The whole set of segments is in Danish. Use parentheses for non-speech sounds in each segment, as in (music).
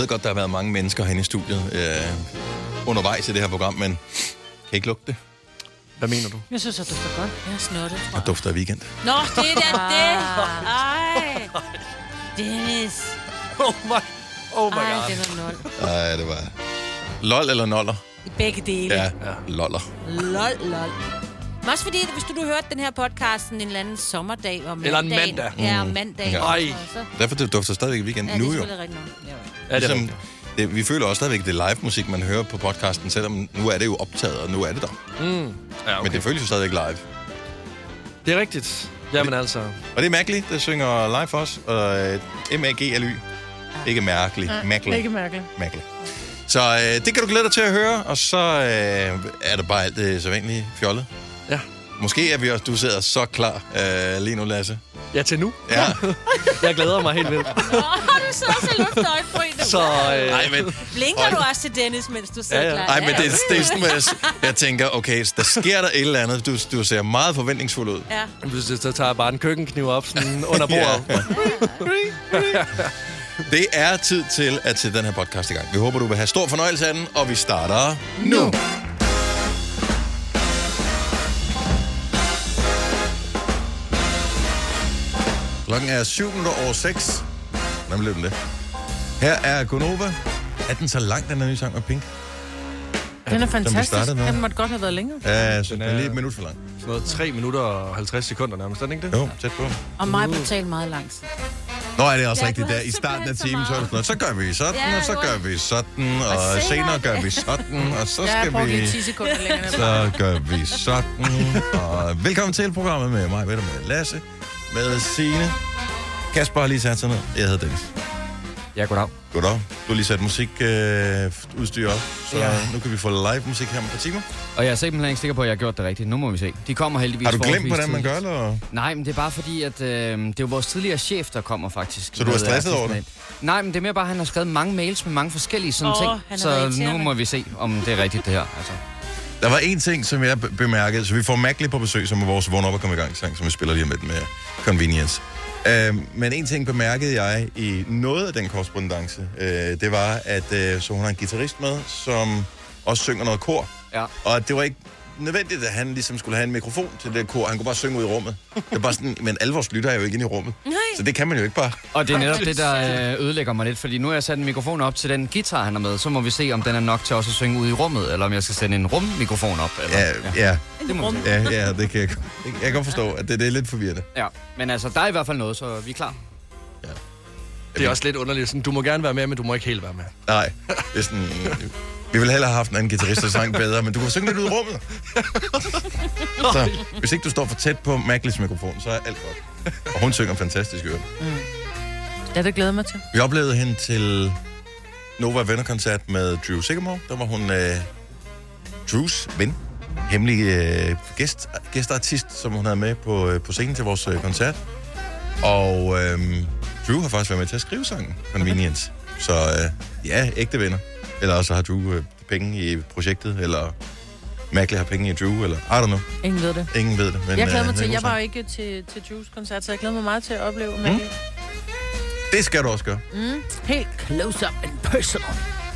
Jeg ved godt, der har været mange mennesker herinde i studiet øh, undervejs i det her program, men kan I ikke lugte det? Hvad mener du? Jeg synes, at du er godt. Jeg er snottet, tror Og jeg. dufter af weekend. Nå, det er da det. Ej. (laughs) Dennis. Oh my, oh my Ej, god. det var nul. Nej, det var... Lol eller noller? I begge dele. Ja, loller. Lol, lol. Men også fordi, hvis du, du hørte den her podcast en eller anden sommerdag om Eller en mandagen- mandag. Ja, om mandag. Ja. Ej. Så, Derfor det dufter stadigvæk af weekend ja, det er nu jo. selvfølgelig rigtigt nok. Ja, Ja, det er Ligesom, rigtigt. det, vi føler også stadigvæk, at det er live musik, man hører på podcasten, selvom nu er det jo optaget, og nu er det der. Mm. Ja, okay. Men det føles jo stadigvæk live. det er rigtigt. Jamen altså. Og det er Magli, der synger live for os. Og øh, M-A-G-L-Y. Ikke mærkelig. Magli. Ikke mærkeligt. Magli. Så øh, det kan du glæde dig til at høre, og så øh, er der bare alt det sædvanlige fjollet. Ja. Måske er vi også, du sidder så klar øh, lige nu, Lasse. Ja, til nu. Ja. (laughs) Jeg glæder mig helt vildt. Åh, du sidder så lufter på en. Så øh, Nej, men, Blinker du også til Dennis, mens du sidder Ja, ja. klar? ej, men det, det er sådan, jeg, jeg tænker, okay, der sker der et eller andet. Du, du ser meget forventningsfuld ud. Ja. hvis jeg så tager jeg bare en køkkenkniv op sådan under bordet. Ja. Det er tid til at sætte den her podcast i gang. Vi håber, du vil have stor fornøjelse af den, og vi starter nu. Klokken er 7 minutter over 6. Hvordan blev den det? Her er Gonova. Er den så lang, den her nye sang med Pink? Den er fantastisk. Den måtte godt have været længere. Ja, synes, Den den er lige et minut for lang. Sådan noget 3 minutter og 50 sekunder nærmest, er den ikke det? Jo, tæt på. Og mig på talt meget lang tid. Nå, er det også Ja, rigtigt der. I starten af så timen, så sådan noget, så gør vi sådan, Ja, og så gør vi sådan, og Og senere gør vi sådan, og så Ja, skal brugte vi... lige 10 sekunder længere. Så gør vi sådan. Og velkommen til programmet med mig, Peter, med Lasse, med Signe. Kasper har lige sat sig ned. Jeg hedder Dennis. Ja, goddag. Goddag. Du har lige sat musikudstyr øh, udstyr op, så Ja. nu kan vi få live musik her om et par timer. Og jeg er simpelthen ikke sikker på, at jeg har gjort det rigtigt. Nu må vi se. De kommer heldigvis Har du glemt, hvordan man gør, eller? Nej, men det er bare fordi, at øh, det er jo vores tidligere chef, der kommer faktisk. Så du er med stresset over ind. Nej, men det er mere bare, at han har skrevet mange mails med mange forskellige sådan Åh, ting. Så nu må vi se, om det er rigtigt, det her. Altså. Der var en ting, som jeg be- bemærkede, så vi får Mac lige på besøg, som er vores vågn op og komme i gang sang, som vi spiller lige lidt med Convenience. Uh, men en ting bemærkede jeg i noget af den korrespondence, uh, det var, at uh, så hun har en guitarist med, som også synger noget kor. Ja. Og det var ikke nødvendigt, at han ligesom skulle have en mikrofon til det kor. Han kunne bare synge ud i rummet. Det var bare sådan, men alle vores lytter er jo ikke inde i rummet. Nej. Så det kan man jo ikke bare. Og det er netop det, der øh, ødelægger mig lidt, fordi nu har jeg sat en mikrofon op til den guitar, han har med. Så må vi se, om den er nok til også at synge ud i rummet, eller om jeg skal sende en rummikrofon op. Eller, Ja, ja, Det må ja, ja det kan jeg, jeg kan godt forstå, at det, det er lidt forvirrende. Ja, men altså, der er i hvert fald noget, så vi er klar. Det er også lidt underligt. Sådan, du må gerne være med, men du må ikke helt være med. Nej, det er sådan... Vi ville hellere have haft en anden guitarist, der sang bedre, men du kan synge lidt ud i rummet. (laughs) Så hvis ikke du står for tæt på Maglis mikrofon, så er alt godt. Og hun synger fantastisk øre. Ja, det glæder mig til. Vi oplevede hende til Nova Venner-koncert med Drew Sigamore. Der var hun øh, Drews ven, hemmelig øh, gæst, gæstartist, som hun havde med på, øh, på scenen til vores øh, koncert. Og øh, Drew har faktisk været med til at skrive sangen, Convenience. Så øh, ja, ægte venner. Eller også har Drew øh, penge i projektet, eller Magle har penge i Drew, eller I don't know. Ingen ved det. Ingen ved det. Men, Jeg glæder øh, mig er til. Jeg var jo ikke til, til Juice koncert, så jeg glæder mig meget til at opleve mm. Det skal du også gøre. Mm. Helt close up and personal.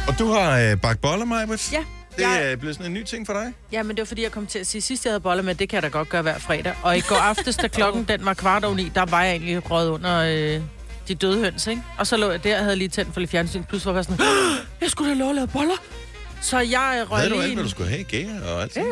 Og du har øh, bagt boller, Majbrit. Ja, Det jeg- er blevet sådan en ny ting for dig. Ja, men det var fordi, jeg kom til at sige, sidst jeg havde boller med, det kan jeg da godt gøre hver fredag. Og i går aftes, da klokken (laughs) den var kvart over ni, der var jeg egentlig røget under øh, de døde høns, ikke? Og så lå jeg der og havde lige tændt for lidt fjernsyn, pludselig var jeg sådan, "Åh, jeg skulle da lov at lave boller. Så jeg røg Havde du lige alt, hvad du skulle have? Gære og alt? Ja.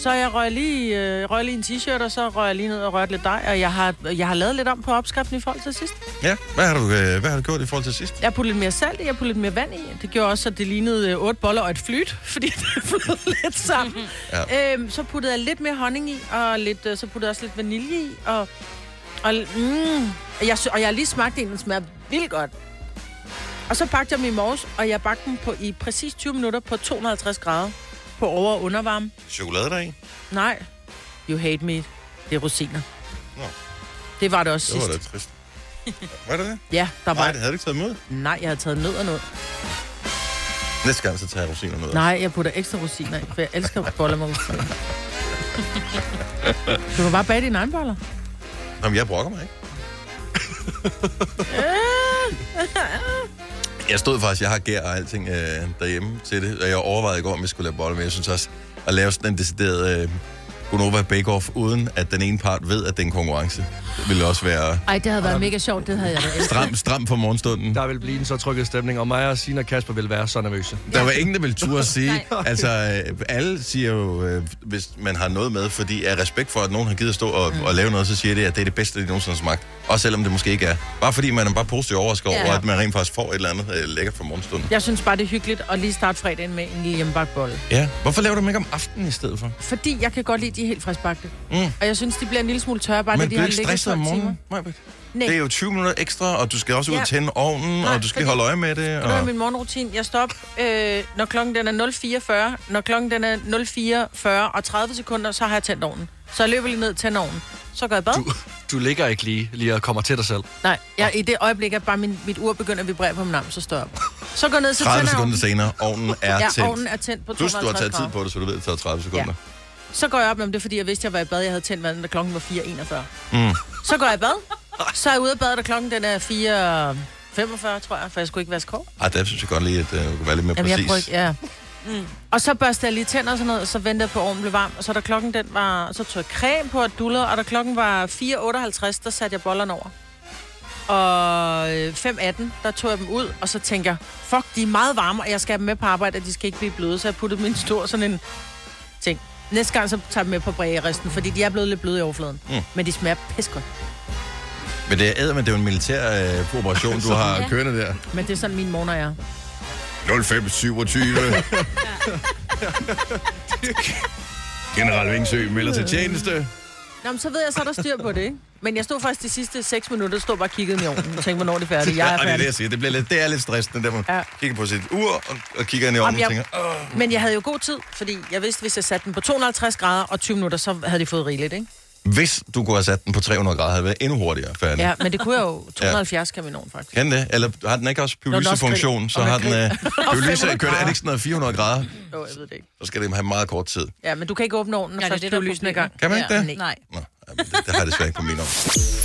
så jeg røg lige, øh, røg lige en t-shirt, og så røg jeg lige ned og rørte lidt dej, og jeg har, jeg har lavet lidt om på opskriften i forhold til sidst. ja. Hvad har, du, øh, hvad har du gjort i forhold til sidst? Jeg puttet lidt mere salt i, jeg puttet lidt mere vand i. Det gjorde også, at det lignede øh, otte boller og et flyt, (laughs) fordi det flød lidt sammen. Ja. øhm, så puttede jeg lidt mere honning i, og lidt, øh, så puttede jeg også lidt vanilje i. Og, og, mm, og, jeg, og jeg har lige smagt en, den smager vildt godt. Og så bagte jeg dem i morges, og jeg bagte dem på, i præcis 20 minutter på 250 grader på over- og undervarme. Chokolade der i? Nej, you hate me. Det er rosiner. Nå. Det var det også Det var sidst. da trist. Var det det? Ja, der var... Nej, det havde du ikke taget imod. Nej, jeg havde taget og noget. Næste gang, så tager jeg rosiner med. Nej, jeg putter ekstra rosiner i, for jeg elsker boller med rosiner. (laughs) Du kan bare bage dine egne boller. Nå, men jeg brokker mig ikke. Jeg stod faktisk, jeg har gær og alting øh, derhjemme til det, og jeg overvejede i går, om jeg skulle lave boller, men jeg synes også, at lave sådan en decideret øh, Gunova Bake-Off, uden at den ene part ved, at det er en konkurrence, det ville også være Ej, det havde været mega sjovt, det havde jeg da stram, stram for morgenstunden. Der vil blive en så trykket stemning, og mig og Sina og Kasper vil være så nervøse. Der var ingen, der ville turde (laughs) sige. Altså, øh, alle siger jo, øh, hvis man har noget med, fordi af respekt for, at nogen har givet at stå og, mm. og lave noget, så siger det, at det er det bedste, de nogensinde har smagt. Også selvom det måske ikke er. Bare fordi man er bare positiv overrasket Ja. over, at man rent faktisk får et eller andet øh, lækkert for morgenstunden. Jeg synes bare, det er hyggeligt at lige starte fredagen med en lille hjemmebagt bolle. Ja. Hvorfor laver du dem ikke om aftenen i stedet for? Fordi jeg kan godt lide de helt friskbagte. Mm. Og jeg synes, de bliver en lille smule tørre, bare Men de har ligget om 12 timer. morgenen? Majbrit? Nej. Det er jo 20 minutter ekstra, og du skal også ud Ja. og tænde ovnen, Nej, og du skal holde øje med det. Det er Og... min morgenrutine. Jeg står op, øh, når klokken den er 04.40. Når klokken den er 04.40 og 30 sekunder, så har jeg tændt ovnen. Så jeg løber lige ned til ovnen. Så går jeg i bad. Du, du ligger ikke lige, lige og kommer til dig selv. Nej, jeg, i det øjeblik, at bare min, mit ur begynder at vibrere på min arm, så står jeg op. Så går jeg ned, så 30 tænder jeg sekunder senere, ovnen er Ja, tændt. ovnen er tændt på Plus, du har 250 taget tid grader. på det, så du ved, det tager 30 sekunder. Så går jeg op, men det er fordi, jeg vidste, at jeg var i bad. Jeg havde tændt vandet, da klokken var 4.41. Mm. Så går jeg i bad. (laughs) Så er jeg ude af badet, da klokken den er 4.45, tror jeg, for jeg skulle ikke vaske hår. Ej, der synes jeg godt lige, at uh, du kunne være lidt mere Jamen, jeg præcis. prøver ikke, ja. Mm. Og så børste jeg lige tænder og sådan noget, og så ventede jeg på, at ovnen blev varm. Og så da klokken den var, så tog jeg creme på at dulle, og da klokken var 4.58, der satte jeg bollerne over. Og øh, 5.18, der tog jeg dem ud, og så tænker jeg, fuck, de er meget varme, og jeg skal have dem med på arbejde, og de skal ikke blive bløde. Så jeg puttede min stor sådan en ting. Næste gang, så tager jeg dem med på brægeristen, fordi de er blevet lidt bløde i overfladen. Mm. Men de smager pissegodt. Men det er, men det er jo en militær øh, operation, du (laughs) har Ja. kørende der. Men det er sådan, mine morgener er. 0527. (laughs) General Vingsø melder til tjeneste. Nå, men så ved jeg, så er der styr på det, ikke? Men jeg stod faktisk de sidste 6 minutter, stod bare og kiggede i ovnen. Og tænkte, hvornår er det færdigt? Jeg er og det er det, færdig. jeg siger. Det, bliver lidt, det er lidt stressende, der man Ja. kigger på sit ur og, og kigger ind i ovnen og jeg- tænker, Åh. Men jeg havde jo god tid, fordi jeg vidste, hvis jeg satte den på 250 grader og 20 minutter, så havde de fået rigeligt, ikke? Hvis du kunne have sat den på 300 grader, havde det været endnu hurtigere færdig. Ja, men det kunne jeg jo. 270 kan min ovn faktisk. Kan det? Eller har den ikke også pyrolysefunktion? Så Og har den... Øh, (laughs) Og pyrolyse 500 kører det, er det ikke sådan noget 400 grader? Jo, jeg ved det ikke. Så skal det have meget kort tid. Ja, men du kan ikke åbne ovnen, når Ja, det er først det, der er pyrolysen er i gang. Kan man ikke det? Nej. Nå, ja, men det, det har jeg desværre ikke på min ovn.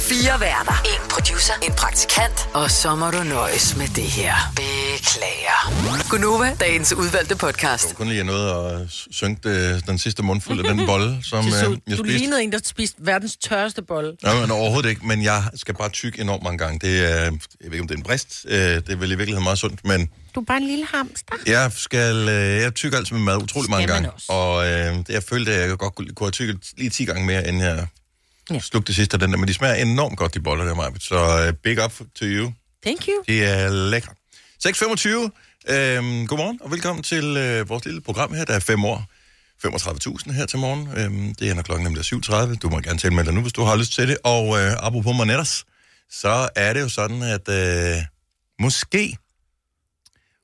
Fire værter. En producer. En praktikant. Og så må du nøjes med det her. Beklager. Gunova, dagens udvalgte podcast. Jeg kunne lige have noget at synge det, den sidste mundfuld af den (laughs) bolle, som Det øh, så, jeg du spiste. lignede en, der spiste verdens tørreste bolle. Nej, men overhovedet ikke, men jeg skal bare tykke enormt mange gange. Det er, jeg ved ikke, om det er en brist. Øh, det er vel i virkeligheden meget sundt, men Du er bare en lille hamster. jeg skal, øh, jeg tykker altid med mad utrolig mange gange. også. Og øh, jeg følte, at jeg godt kunne kunne have tykket lige 10 gange mere, inden jeg Ja. slugte det sidste af den der. Men de smager enormt godt, de boller der, Maja. Så øh, big up to you. Thank you. De er lækre. 6.25. Øhm, godmorgen og velkommen til øh, vores lille program her, der er fem år. 35.000 her til morgen. Øhm, det er når klokken nemlig er 7.30. Du må gerne tale med dig nu, hvis du har lyst til det. Og øh, apropos Monetters, så er det jo sådan, at øh, måske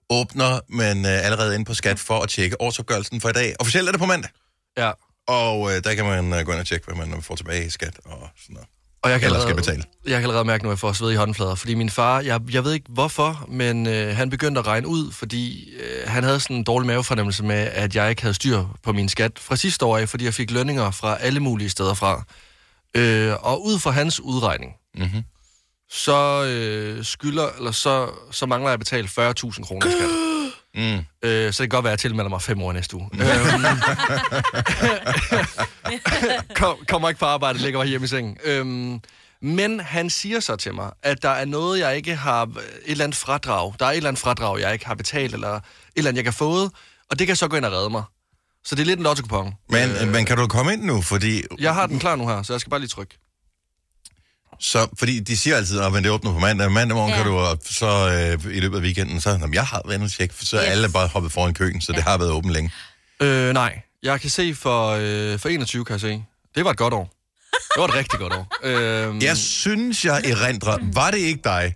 åbner man øh, allerede ind på skat for at tjekke årsopgørelsen for i dag. Officielt er det på mandag. Ja. Og øh, der kan man øh, gå ind og tjekke, hvad man får tilbage i skat og sådan noget. Og jeg kan, Eller skal allerede, betale. jeg kan allerede mærke, nu, at jeg får sved i håndflader. Fordi min far, jeg, jeg ved ikke hvorfor, men øh, han begyndte at regne ud, fordi øh, han havde sådan en dårlig mavefornemmelse med, at jeg ikke havde styr på min skat fra sidste år af, fordi jeg fik lønninger fra alle mulige steder fra. Øh, og ud fra hans udregning, Mm-hmm. så øh, skylder, eller så, så mangler jeg at betale 40.000 kroner i skat. (gasps) (gasps) Mm. Øh, så det kan godt være, at jeg tilmelder mig fem år næste uge. øhm, (laughs) kom, kommer ikke på arbejde, ligger bare hjemme i sengen. Øhm, men han siger så til mig, at der er noget, jeg ikke har... Et eller andet fradrag. Der er et eller andet fradrag, jeg ikke har betalt, eller et eller andet, jeg kan fået. Og det kan så gå ind og redde mig. Så det er lidt en lotto Men, øh, men kan du komme ind nu? Fordi Jeg har den klar nu her, så jeg skal bare lige trykke. Så, fordi de siger altid, at det åbner på mandag. Mandag morgen ja. Kan du, og så øh, i løbet af weekenden, så jamen, jeg har været tjekke, for så er Yes. alle bare hoppet foran køen, så ja. det har været åbent længe. Øh, nej. Jeg kan se for, øh, for 21, kan jeg se. Det var et godt år. Det var et rigtig godt år. (laughs) Øhm, Jeg synes, jeg erindrer, var det ikke dig,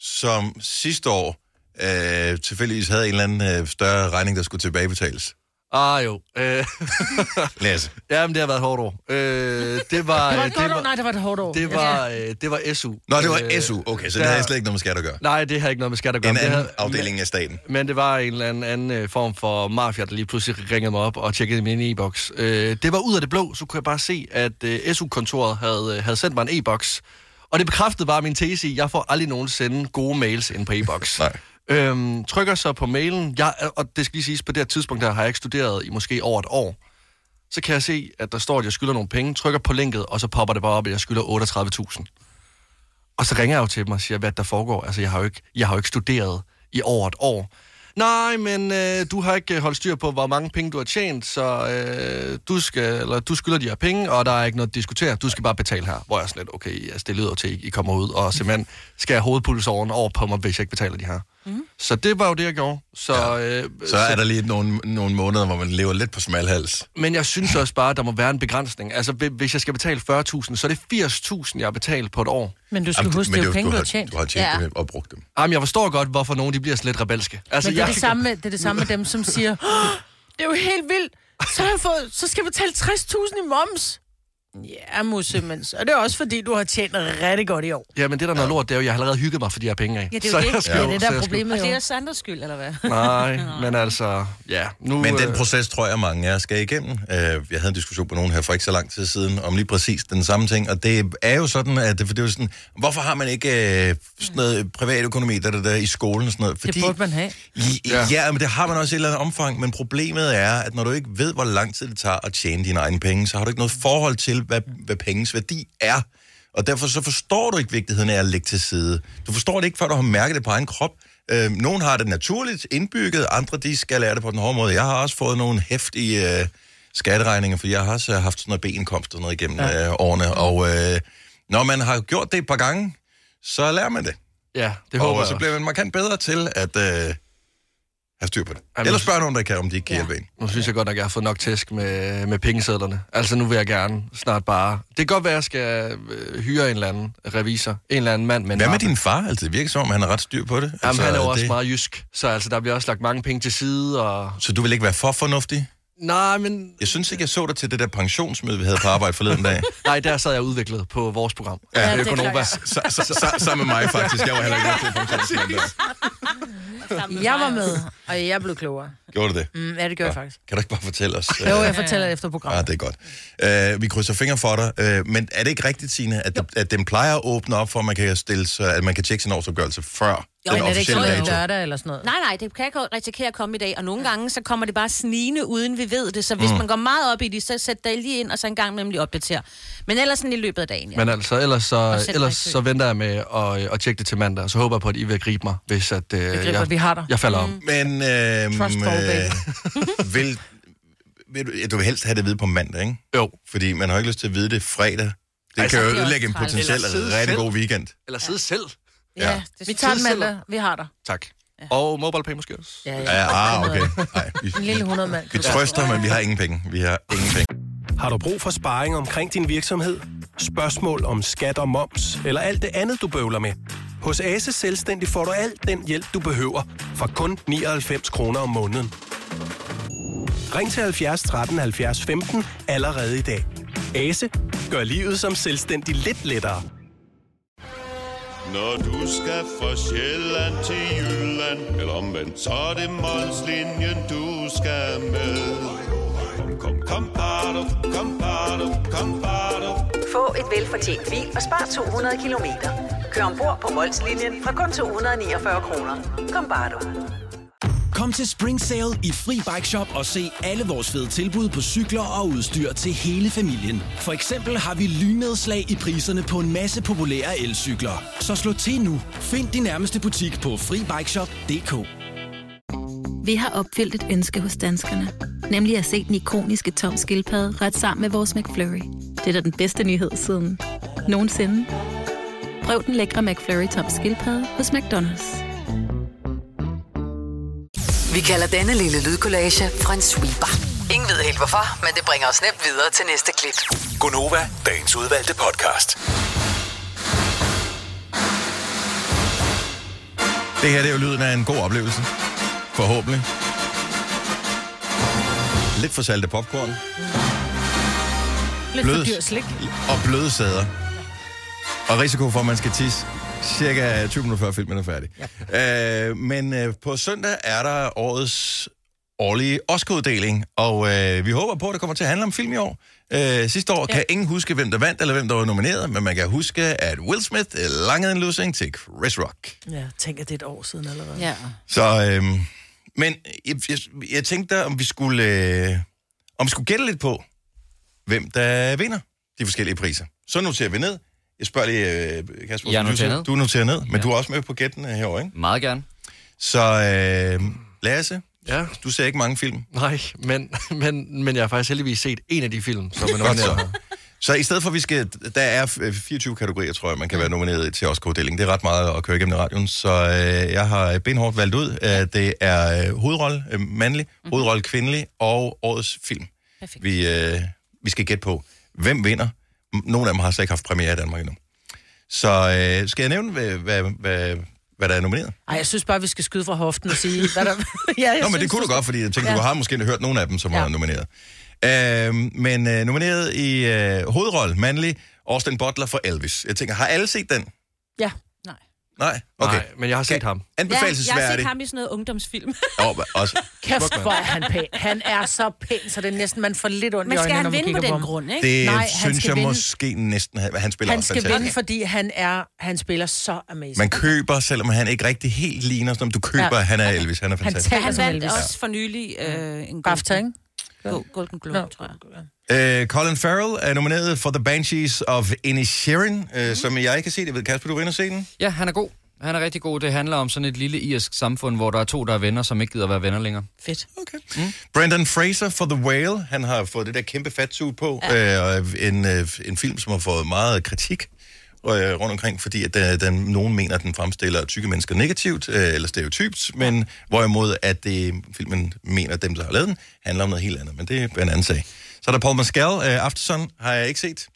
som sidste år øh, tilfældigvis havde en eller anden øh, større regning, der skulle tilbagebetales? Ah, jo. Øh, (laughs) Lasse. jamen, det har været et hårdt år. Øh, det var... Det var øh, et godt år. Nej, det var et hårdt år. Det var, øh, det var SU. Nå, det var Øh, SU. Okay, så der- det havde slet ikke noget med skat at gøre. Nej, det har ikke noget med skat at gøre. En men det anden havde- afdeling af staten. Men, men det var en eller anden, anden øh, form for mafia, der lige pludselig ringede mig op og tjekkede min e-boks. Øh, det var ud af det blå, så kunne jeg bare se, at øh, SU-kontoret havde, øh, havde sendt mig en e-boks. Og det bekræftede bare min tese i, at jeg får aldrig nogensinde gode mails ind på e-boks. Nej. Øhm, trykker så på mailen. Jeg, og det skal lige siges, på det her tidspunkt der har jeg ikke studeret i måske over et år. Så kan jeg se, at der står, at jeg skylder nogle penge. Trykker på linket, og så popper det bare op, at jeg skylder 38.000. Og så ringer jeg jo til dem og siger, hvad der foregår. Altså, jeg har jo ikke, jeg har jo ikke studeret i over et år. Nej, men øh, du har ikke øh, holdt styr på, hvor mange penge du har tjent, så øh, du, skal, eller, du skylder de her penge, og der er ikke noget at diskutere. Du skal bare betale her. Hvor jeg er sådan lidt, okay, altså, det lyder til, at I kommer ud og simpelthen skal have hovedpulsåren over på mig, hvis jeg ikke betaler de her. Mm. Så det var jo det, jeg gjorde. Så, ja. øh, Så er der lige nogle, nogle måneder, hvor man lever lidt på smalhals. Men jeg synes også bare, at der må være en begrænsning. Altså, hvi- hvis jeg skal betale 40.000, så er det 80.000, jeg har betalt på et år. Men du skal Jamen, huske, det er jo penge, du har, tjent. Du har tjent Ja. dem og brugt dem. Jamen, jeg forstår godt, hvorfor nogen de bliver sådan lidt rebelske. Altså, Men det er jeg, det, samme med, det er det samme med dem, som siger, "Åh, det er jo helt vildt. Så, har jeg fået, så skal jeg betale 60.000 i moms. Ja, Musse, men så er det også, fordi du har tjent rigtig godt i år. Ja, men det der er noget lort, det er jo, jeg har allerede hygget mig for de her penge af. Ja, det er så jo det. jeg skal Det er det, der er problemet Og det er jo. Sanders skyld, eller hvad? Nej, (laughs) men altså, ja. Nu, Men den øh, proces tror jeg, mange af jer skal igennem. Øh, Jeg havde en diskussion med nogen her for ikke så lang tid siden om lige præcis den samme ting, og det er jo sådan, at det, for det er jo sådan, hvorfor har man ikke øh, sådan noget privatøkonomi der, der, der, i skolen og sådan noget? Det burde man have. Ja. ja, men det har man også i et eller andet omfang, men problemet er, at når du ikke ved, hvor lang tid det tager at tjene dine egne penge, så har du ikke noget forhold til, hvad, hvad pengens værdi er. Og derfor så forstår du ikke vigtigheden af at lægge til side. Du forstår det ikke, før du har mærket det på egen krop. Øh, nogle har det naturligt indbygget, andre de skal lære det på den hårde måde. Jeg har også fået nogle hæftige øh, skatteregninger, for jeg har også haft sådan noget B-indkomst og noget igennem ja. øh, årene. Og øh, når man har gjort det et par gange, så lærer man det. Ja, det håber Og jeg. så bliver man markant bedre til at øh, have styr på det. Jamen, Eller spørge nogen, der kan, om de ikke kan Ja. hjælpe en. Nu synes jeg godt nok, at jeg har fået nok tæsk med, med pengesedlerne. Altså, nu vil jeg gerne snart bare... Det kan godt være, at jeg skal øh, hyre en eller anden revisor. En eller anden mand med Hvad med din far? Altså, det virker som om, han har ret styr på det. Jamen, altså, han er jo også det... meget jysk. Så altså, der bliver også lagt mange penge til side, og... Så du vil ikke være for fornuftig? Nej, men... Jeg synes ikke, jeg så dig til det der pensionsmøde, vi havde på arbejde forleden dag. (laughs) Nej, der sad jeg udviklet på vores program. Ja, Ja, det er. Så, så, så, sammen med mig, faktisk. Jeg var heller ikke med til pensionsmødet. Jeg var med, og jeg blev klogere. Gjorde du det? Mm, ja, det gjorde jeg faktisk. Kan du ikke bare fortælle os? Jo, øh, jeg fortæller det efter programmet. Ah, det er godt. Uh, vi krydser fingre for dig. Uh, men er det ikke rigtigt, Signe, at, at den plejer at åbne op for, at man kan, stille sig, at man kan tjekke sin årsopgørelse før Jo, den Men er det ikke sådan lørdag eller sådan noget? Nej, nej, det kan ikke risikere at komme i dag, og nogle gange, så kommer det bare snigende, uden vi ved det. Så hvis mm. man går meget op i det, så sæt dig lige ind, og så en gang imellem lige opdatere. Men ellers sådan i løbet af dagen, ja. Men altså, ellers, så, ellers så venter jeg med at, at tjekke det til mandag, og så håber jeg på, at I vil gribe mig, hvis at, øh, griber, jeg, vi har dig. jeg falder om. Men øh, Trust (laughs) øh, vil, vil du, ja, du vil helst have det at vide på mandag, ikke? Jo. Fordi man har ikke lyst til at vide det fredag. Det Altså, kan jo ødelægge en potentiel rigtig god weekend. Eller sidde selv. Ja. det Vi tager den mandag. Vi har dig. Tak. Og MobilePay måske også. Ja, Ja, ah, okay. Nej, vi, En lille 100 mand. vi trøster, men vi har ingen penge. Vi har ingen penge. Har du brug for sparring omkring din virksomhed? Spørgsmål om skat og moms, eller alt det andet, du bøvler med? Hos Ase Selvstændig får du alt den hjælp, du behøver, for kun 99 kroner om måneden. Ring til 70 13 70 15 allerede i dag. Ase gør livet som selvstændig lidt lettere. Når du skal fra Sjælland til Jylland Eller omvendt, så er det Molslinjen, du skal med Kom, kom, kom, bado, kom, bado, kom, bado. Få et velfortjent bil og spar 200 kilometer. Kør ombord på Molslinjen fra kun 249 kroner. Kom bare du. Kom til Spring Sale i Fri Bike Shop og se alle vores fede tilbud på cykler og udstyr til hele familien. For eksempel har vi lynedslag i priserne på en masse populære elcykler. Så slå til nu. Find din nærmeste butik på FriBikeShop.dk Vi har opfyldt et ønske hos danskerne. Nemlig at se den ikoniske tom skildpadde ret sammen med vores McFlurry. Det er da den bedste nyhed siden nogensinde. Prøv den lækre McFlurry tom skildpadde hos McDonald's. Vi kalder denne lille lydkollage en sweeper. Ingen ved helt hvorfor, men det bringer os nemt videre til næste klip. Gunova, dagens udvalgte podcast. Det her det er jo lyden af en god oplevelse. Forhåbentlig. Lidt for salte popcorn Lidt for Blød. dyr slik. og bløde sæder. Og risiko for, at man skal tisse cirka 20 minutter før filmen er færdig. Ja. Øh, men øh, på søndag er der årets årlige Oscar-uddeling, og øh, vi håber på, at det kommer til at handle om film i år. Øh, sidste år ja. kan ingen huske, hvem der vandt, eller hvem der var nomineret, men man kan huske, at Will Smith langede en losing til Chris Rock. Ja, tænk, at det er et år siden allerede. Ja. Så, øh, men jeg, jeg, jeg tænkte, om vi skulle, øh, om vi skulle gætte lidt på, hvem der vinder de forskellige priser. Så noterer vi ned. Jeg spørger lige, øh, Kasper, Jeg du, noterer ned. du noterer ned, men ja. du er også med på gættene herovre, ikke? Meget gerne. Så øh, Lasse, Ja. du ser ikke mange film. Nej, men, men, men jeg har faktisk heldigvis set en af de film, som er nomineret så. i stedet for, at vi skal... Der er øh, 24 kategorier, tror jeg, man kan være nomineret til Oscar-uddelingen. Det er ret meget at køre igennem i radioen. Så øh, jeg har benhårdt valgt ud. at det er øh, hovedrolle øh, mandlig, mm-hmm. hovedrolle kvindelig og årets film. Perfekt. Vi, øh, vi skal gætte på, hvem vinder. Nogle af dem har slet ikke haft premiere i Danmark endnu. Så øh, skal jeg nævne, hvad, hvad, hvad, hvad der er nomineret? Ej, jeg synes bare, vi skal skyde fra hoften og sige, hvad der... (laughs) ja, jeg Nå, men det kunne du godt, fordi jeg tænkte, ja. Du har måske hørt nogle af dem, som ja. Var nomineret. Øhm, men øh, nomineret i øh, hovedrolle, mandlig, Austin Butler for Elvis. Jeg tænker, har alle set den? Ja. Nej? Okay. Nej, men jeg har set ham. Ja, jeg har Anbefalesværdig. set ham i sådan noget ungdomsfilm. Ja. Oh, også. (laughs) Kæft, hvor er han pæn. Han er så pæn, så det er næsten, man får lidt ondt Men i skal øjnene, han når man vinde på den grund, ikke? Det Nej, han synes skal jeg vinde. måske næsten, han han spiller Han også skal fantastisk. vinde, fordi han er, han spiller så amazing. Man køber, selvom han ikke rigtig helt ligner, som du køber, ja. Han er Elvis. Han er Han fantastisk. Han som vandt Elvis. også for nylig øh, en BAFTA, ikke? Golden, Globe, Nå. tror jeg. Øh, Colin Farrell er nomineret for The Banshees of Inisherin, Mhm. øh, som jeg ikke har set. Jeg ved, Kasper, du var inde og se den? Ja, han er god. Han er rigtig god. Det handler om sådan et lille irsk samfund, hvor der er to, der er venner, som ikke gider være venner længere. Fedt. Okay. Mm. Brendan Fraser for The Whale. Han har fået det der kæmpe fatsuit på. Ja. Øh, og en, øh, en film, som har fået meget kritik øh, rundt omkring, fordi at den, den, nogen mener, at den fremstiller tykke mennesker negativt øh, eller stereotypt, men hvorimod at det, filmen mener, at dem, der har lavet den, handler om noget helt andet. Men det er en anden sag. Så er der Paul Mescal. Øh, Aftersun har jeg ikke set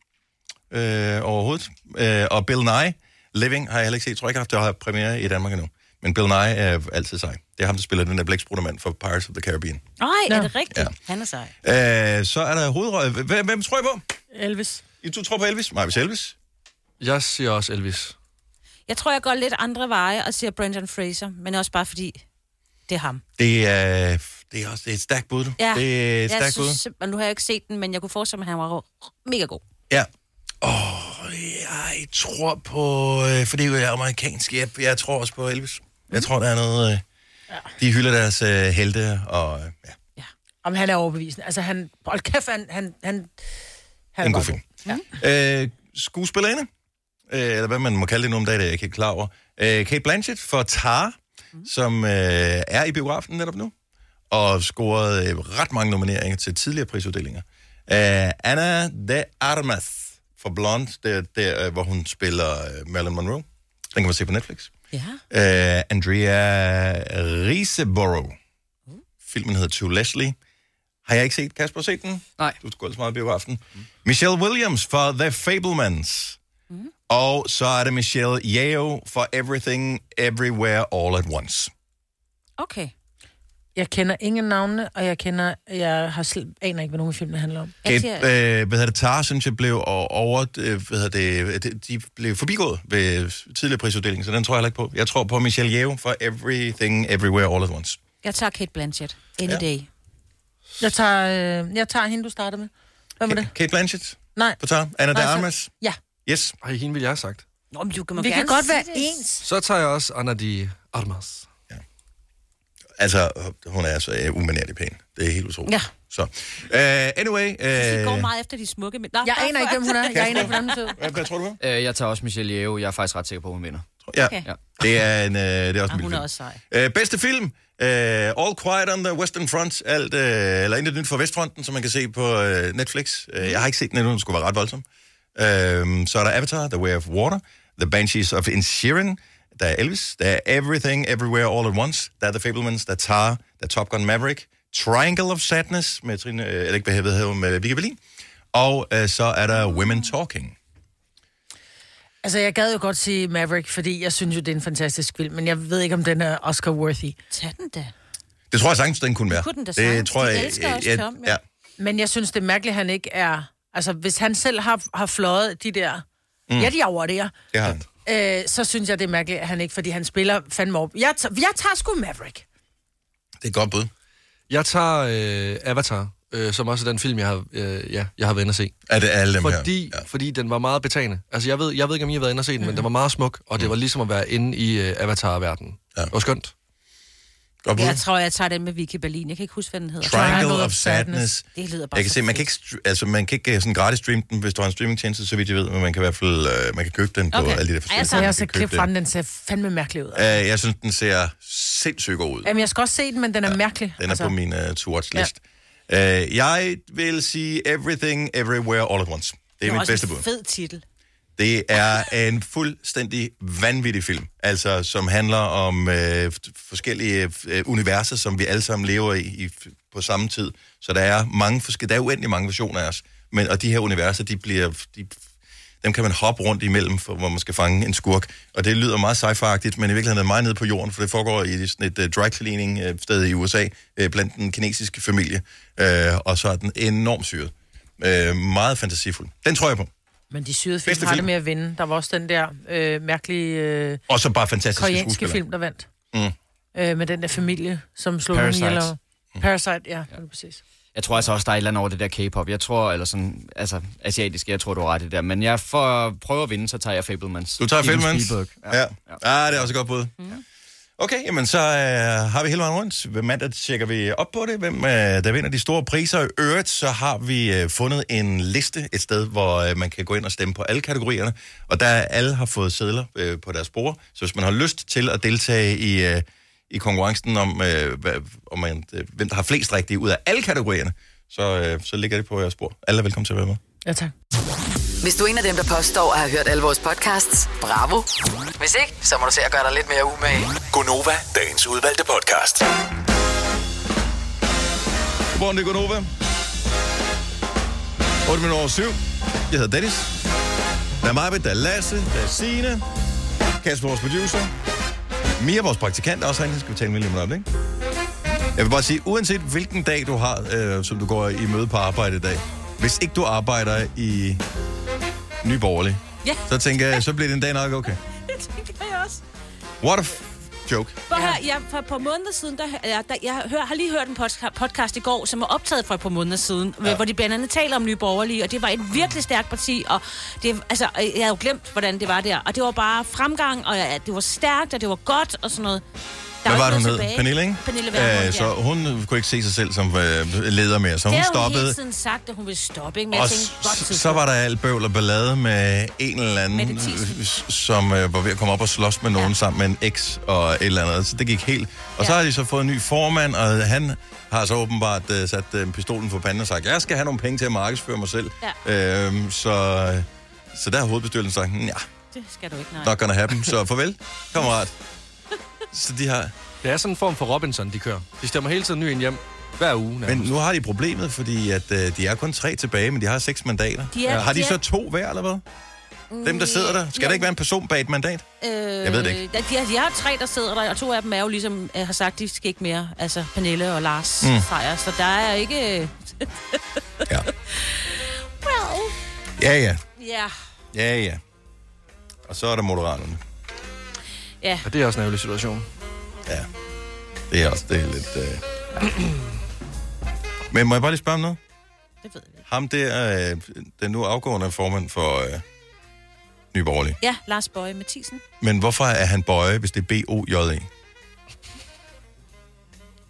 øh, overhovedet. Øh, og Bill Nye, Living, har jeg heller ikke set. Jeg tror ikke, jeg har haft premiere i Danmark endnu. Men Bill Nye er altid sej. Det er ham, der spiller den der blækspruttemand for Pirates of the Caribbean. Nej, Nå. er det rigtigt? Ja. Han er sej. Øh, så er der hovedrolle. Hvem, hvem tror I på? Elvis. I to tror på Elvis? Nej, hvis Elvis. Jeg siger også Elvis. Jeg tror, jeg går lidt andre veje og siger Brendan Fraser, men også bare fordi det er ham. Det er, det er også det er et stærkt bud, du. Ja, Det er et stærkt bud. synes, simpelthen- nu har jeg ikke set den, men jeg kunne forestille mig, at han var mega god. Ja. Åh, jeg tror på... øh, For det er jo amerikansk. Jeg, jeg tror også på Elvis. Jeg tror, der er noget... øh, De hylder deres øh, helte, og... øh, Ja, Om han er overbevisende. Altså, han... Hold kæft, han... han, han, han en god film. Ja. Øh, skuespillerinde, øh, eller hvad man må kalde det nu om dagen, det er jeg ikke helt klar over. Øh, Kate Blanchett for Tar, mm. som øh, er i biografen netop nu, og scoret øh, ret mange nomineringer til tidligere prisuddelinger. Øh, Anna de Armas for Blonde, der, der, øh, hvor hun spiller øh, Marilyn Monroe. Den kan man se på Netflix. Ja. Øh, Andrea Riseborough. Filmen hedder To Leslie. Har jeg ikke set? Kasper, set den? Nej. Du skal så meget i biografen. Mm. Michelle Williams for The Fablemans. Og så er det Michelle Yeoh for Everything, Everywhere, All at Once. Okay. Jeg kender ingen navne, og jeg kender... Jeg har sl- aner ikke, hvad nogen af filmene handler om. Kate, øh, hvad hedder det, Tar, synes jeg, blev over... Øh, hvad hedder det, de- de blev forbigået ved tidligere prisuddeling, så den tror jeg heller ikke på. Jeg tror på Michelle Yeoh for Everything, Everywhere, All at Once. Jeg tager Kate Blanchett. Any Ja. day. Jeg tager, øh, jeg tager hende, du startede med. Hvad var det? Kate Blanchett Nej. på Tar. Anna de Nej, så- Armas. Ja. Yes. Ej, hende vil jeg have sagt. Nå, men du kan, Vi kan gerne godt være ens. Så tager jeg også Anna de Armas. Altså, hun er så uh, umanerlig pæn. Det er helt utroligt. Ja. Så, uh, anyway... Uh, Vi går meget efter de smukke. Men... Nå, Jeg aner ikke, hvem hun er. Jeg aner ikke, hvordan hun ser ud. hvad, hvad tror du på? Øh, jeg tager også Michelle Yeoh. Jeg er faktisk ret sikker på, at hun vinder. Ja, Okay. Ja. det er, en, uh, det er også en hun vild er film. også sej. Uh, bedste film, uh, All Quiet on the Western Front, alt, uh, eller Intet Nyt fra Vestfronten, som man kan se på uh, Netflix. Uh, jeg har ikke set den endnu, den skulle være ret voldsom. Uh, så er der Avatar, The Way of Water, The Banshees of Inisherin, der er Elvis, der er Everything, Everywhere, All at Once, der er The Fablemans, der er Tar, der er Top Gun Maverick, Triangle of Sadness, med Trine, uh, eller ikke, hvad hedder med Vicky Berlin, og uh, så er der Women Talking. Altså, jeg gad jo godt sige Maverick, fordi jeg synes jo, det er en fantastisk film, men jeg ved ikke, om den er Oscar-worthy. Tag den da. Det tror jeg sagtens, den kunne være. kunne den da det tror De jeg, elsker også jeg, Tom, ja. ja. Men jeg synes, det er mærkeligt, at han ikke er... Altså, hvis han selv har, har fløjet de der... Mm. Ja, de er over der. det har han. Øh, så synes jeg, det er mærkeligt, at han ikke... Fordi han spiller fandme op. Jeg, tager- jeg tager sgu Maverick. Det er et godt bud. Jeg tager øh, Avatar, øh, som også er den film, jeg har, øh, ja, jeg har været inde at se. Er det alle dem her? fordi, ja. fordi den var meget betagende. Altså, jeg ved, jeg ved ikke, om I har været inde og se den, men den var meget smuk, og det var ligesom at være inde i øh, Avatar-verdenen. Ja. Det var skønt. Godt. Jeg tror, jeg tager den med Vicky Berlin. Jeg kan ikke huske, hvad den hedder. Triangle of Sadness. Det lyder bare Jeg kan så se, man kan ikke, altså, man kan ikke øh, sådan gratis streame den, hvis du har en streamingtjeneste, så vidt jeg ved, men man kan i hvert fald øh, man kan købe den på Okay. alle de der forskellige. jeg så jeg Man også kan et klip fra den, den ser fandme mærkelig ud. Øh, jeg synes, den ser sindssygt god ud. Jamen, jeg skal også se den, men den er mærkelig. Den er altså. på min uh, to-watch-list. Ja. Uh, jeg vil sige Everything, Everywhere, All at Once. Det er mit også bedste en bud. fed titel. Det er en fuldstændig vanvittig film, altså som handler om øh, forskellige øh, universer, som vi alle sammen lever i, i på samme tid. Så der er mange forskellige, der er uendelig mange versioner af os, men og de her universer, de bliver, de, dem kan man hoppe rundt imellem, for, hvor man skal fange en skurk. Og det lyder meget sci-fi-agtigt, men i virkeligheden er det meget nede på jorden, for det foregår i sådan et uh, dry cleaning uh, sted i USA, uh, øh, blandt den kinesiske familie, uh, og så er den enormt syret. Uh, meget fantasifuld. Den tror jeg på. Men de syrede film Bedste har film? det med at vinde. Der var også den der øh, mærkelige øh, Og så bare fantastiske koreanske skuespillere. film, der vandt. Mm. Øh, med den der familie, som slog Parasite. nogen ihjel. og- Parasite, ja, ja. præcis. Jeg tror altså også, der er et eller andet over det der K-pop. Jeg tror, eller sådan, altså asiatisk, jeg tror, du har ret i det der. Men jeg for at prøve at vinde, så tager jeg Fablemans. Du tager Steven Fablemans? Spielberg. Ja. ja. Ah, det er også et godt bud. Mm. Okay, jamen så øh, har vi hele vejen rundt. Ved mandag tjekker vi op på det, hvem øh, der vinder de store priser. I øvrigt, så har vi øh, fundet en liste et sted, hvor øh, man kan gå ind og stemme på alle kategorierne. Og der alle har fået sædler øh, på deres bord. Så hvis man har lyst til at deltage i, øh, i konkurrencen om, øh, hvad, om man, øh, hvem der har flest rigtige ud af alle kategorierne, så, øh, så ligger det på jeres bord. Alle er velkommen til at være med. Ja, tak. Hvis du er en af dem, der påstår at have hørt alle vores podcasts, bravo. Hvis ikke, så må du se at gøre dig lidt mere umage. Gonova, dagens udvalgte podcast. Godmorgen, det er Gunova. 8 minutter over 7. Jeg hedder Dennis. Der er mig, der er Lasse, der er Signe. Kasper, vores producer. Mia, vores praktikant, er også. Det skal vi tale med lige om lidt, ikke? Jeg vil bare sige, uanset hvilken dag du har, øh, som du går i møde på arbejde i dag, hvis ikke du arbejder i Ny Borgerlig, Ja. så tænker jeg, så bliver det en dag nok okay. (laughs) Det tænker jeg også. What a joke. Prøv at høre, jeg, for et par måneder siden, der, jeg, der, jeg hør, har lige hørt en podca- podcast i går, som er optaget for et par måneder siden, ja. hvor de blandt andet taler om Nye Borgerlige, og det var et virkelig stærkt parti, og det, altså, jeg havde jo glemt, hvordan det var der, og det var bare fremgang, og ja, det var stærkt, og det var godt, og sådan noget. Der Hvad var det, hun hed? tilbage. Pernille, ikke? Pernille Vermund, Øh, så hun kunne ikke se sig selv som øh, leder mere, så Det hun har hun stoppede. hele tiden sagt, at hun ville stoppe, ikke? Men Og jeg tænkte, godt tidspunkt. så var der alt bøvl og ballade med en eller anden, øh, som øh, var ved at komme op og slås med nogen ja. sammen med en eks og et eller andet. Så det gik helt. Og så Ja. har de så fået en ny formand, og han har så åbenbart øh, sat øh, pistolen for panden og sagt, jeg skal have nogle penge til at markedsføre mig selv. Ja. Øhm, så, så der har hovedbestyrelsen sagt, ja, Det skal du ikke, nej. not gonna happen. Så farvel, kammerat. Så de har... Det er sådan en form for Robinson, de kører. De stemmer hele tiden ny ind hjem. Hver uge. Men nærmest. nu har de problemet, fordi at, øh, de er kun tre tilbage, men de har seks mandater. De er- har de, de så er- to hver, eller hvad? Dem, der sidder der. Skal Ja. der ikke være en person bag et mandat? Øh, Jeg ved det ikke. De, har, de har tre, der sidder der, og to af dem er jo ligesom øh, har sagt, de skal ikke mere. Altså Pernille og Lars Mm. mm. Frejer, så der er ikke... Ja. (laughs) well, Ja, ja. ja. Ja, ja. Og så er der moderaterne. Ja. Og det er også en ærgerlig situation. Ja. Det er også det er lidt... Øh... (clears throat) Men må jeg bare lige spørge om noget? Det ved jeg Ham der, øh, den nu afgående formand for øh, Nye Borgerlige. Ja, Lars Bøje Mathisen. Men hvorfor er han bøje, hvis det er B-O-J-E?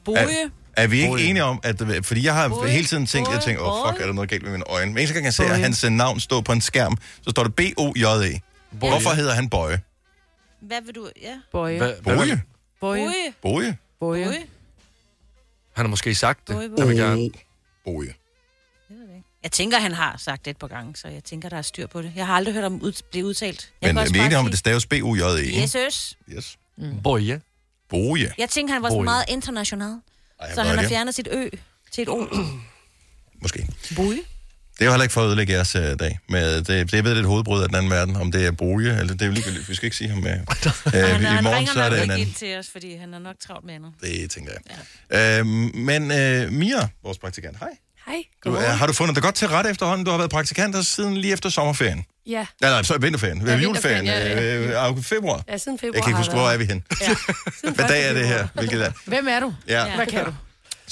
Boje. Er, er vi ikke Boje. enige om, at... Fordi jeg har Boje, hele tiden tænkt, jeg Boje, tænker, åh, oh, fuck, Boje. er der noget galt med mine øjne? Men eneste gang, jeg ser Boje. hans navn stå på en skærm, så står det B-O-J-E. Hvorfor hedder han Bøje? Hvad vil du... Ja. Boje. Hvad, hvad, Boje? Boje. Boje. Boje? Boje. Boje. han har måske sagt det. Boje, Jeg vil Boje. gerne. Boje. Jeg tænker, han har sagt det et par gange, så jeg tænker, der er styr på det. Jeg har aldrig hørt om ud, blive udtalt. Jeg Men er vi er enige om, at det staves B-O-J-E? ikke? Yes, yes. Yes. Boje. Boje. Jeg tænker, han var Boje. meget international. Ej, Så han har fjernet sit ø til et o. Måske. Boje. Det er jo heller ikke for at ødelægge jeres uh, dag. Men det, det, jeg ved, det er et hovedbrud af den anden verden. Om det er Boje, eller det er jo ligegyldigt. Vi skal ikke sige ham (laughs) med. Uh, Han, I han morgen, ringer så er nok det en ikke anden. ind til os, fordi han er nok travlt med andet. Det tænker jeg. Ja. Øhm, men uh, Mia, vores praktikant, hej. Hej. Du, uh, har du fundet dig godt til ret efterhånden? Du har været praktikant her siden lige efter sommerferien. Ja. Nej, nej, så vinterferien. Ja, Ja, juleferien. vinterferien, ja, ja. Øh, øh, februar. Ja, siden februar Jeg kan ikke huske, hvor er vi hen. Ja. (laughs) Hvad dag er det her? Hvilket dag? Hvem er du? Ja. Hvad kan du?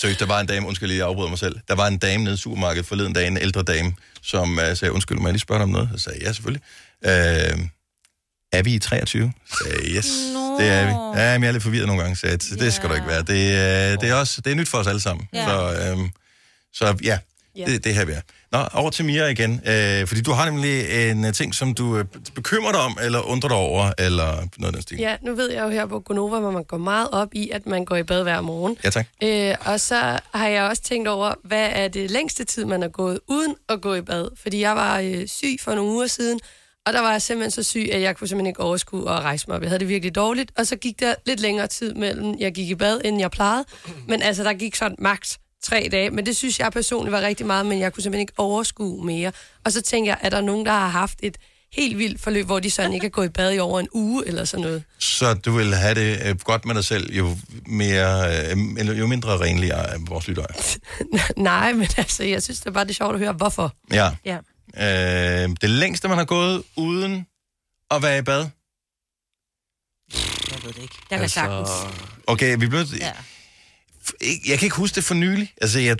Seriøst, der var en dame, undskyld lige, jeg afbryder mig selv. Der var en dame nede i supermarkedet forleden dag, en ældre dame, som uh, sagde, undskyld, må jeg lige spørge dig om noget? Jeg sagde, ja, selvfølgelig. Uh, er vi i 23? Så sagde yes, Nå. det er vi. Ja, men jeg er lidt forvirret nogle gange, så jeg, det skal du ikke være. Det, uh, det, er også, det er nyt for os alle sammen. Ja. Så, um, så ja, Ja. det, det her vi er. Nå, over til Mia igen. Uh, fordi du har nemlig en uh, ting, som du uh, bekymrer dig om, eller undrer dig over, eller noget af den stil. Ja, nu ved jeg jo her på Gonova, hvor man går meget op i, at man går i bad hver morgen. Ja, tak. Øh, og så har jeg også tænkt over, hvad er det længste tid, man har gået uden at gå i bad? Fordi jeg var øh, syg for nogle uger siden, og der var jeg simpelthen så syg, at jeg kunne simpelthen ikke overskue at rejse mig op. Jeg havde det virkelig dårligt, og så gik der lidt længere tid mellem, jeg gik i bad, end jeg plejede. Men altså, der gik sådan maks tre dage, men det synes jeg personligt var rigtig meget, men jeg kunne simpelthen ikke overskue mere. Og så tænker jeg, er der nogen, der har haft et helt vildt forløb, hvor de sådan ikke er gået i bad i over en uge eller sådan noget? Så du vil have det øh, godt med dig selv, jo, mere, øh, eller jo mindre renlig er vores lytter. er. (laughs) Nej, men altså, jeg synes det er bare det er sjovt at høre, hvorfor. Ja. Ja. Øh, det længste, man har gået uden at være i bad. Jeg ved det ikke. Jeg kan altså... sagtens. Okay, vi blev... Ja. Jeg kan ikke huske det for nylig. Altså, jeg,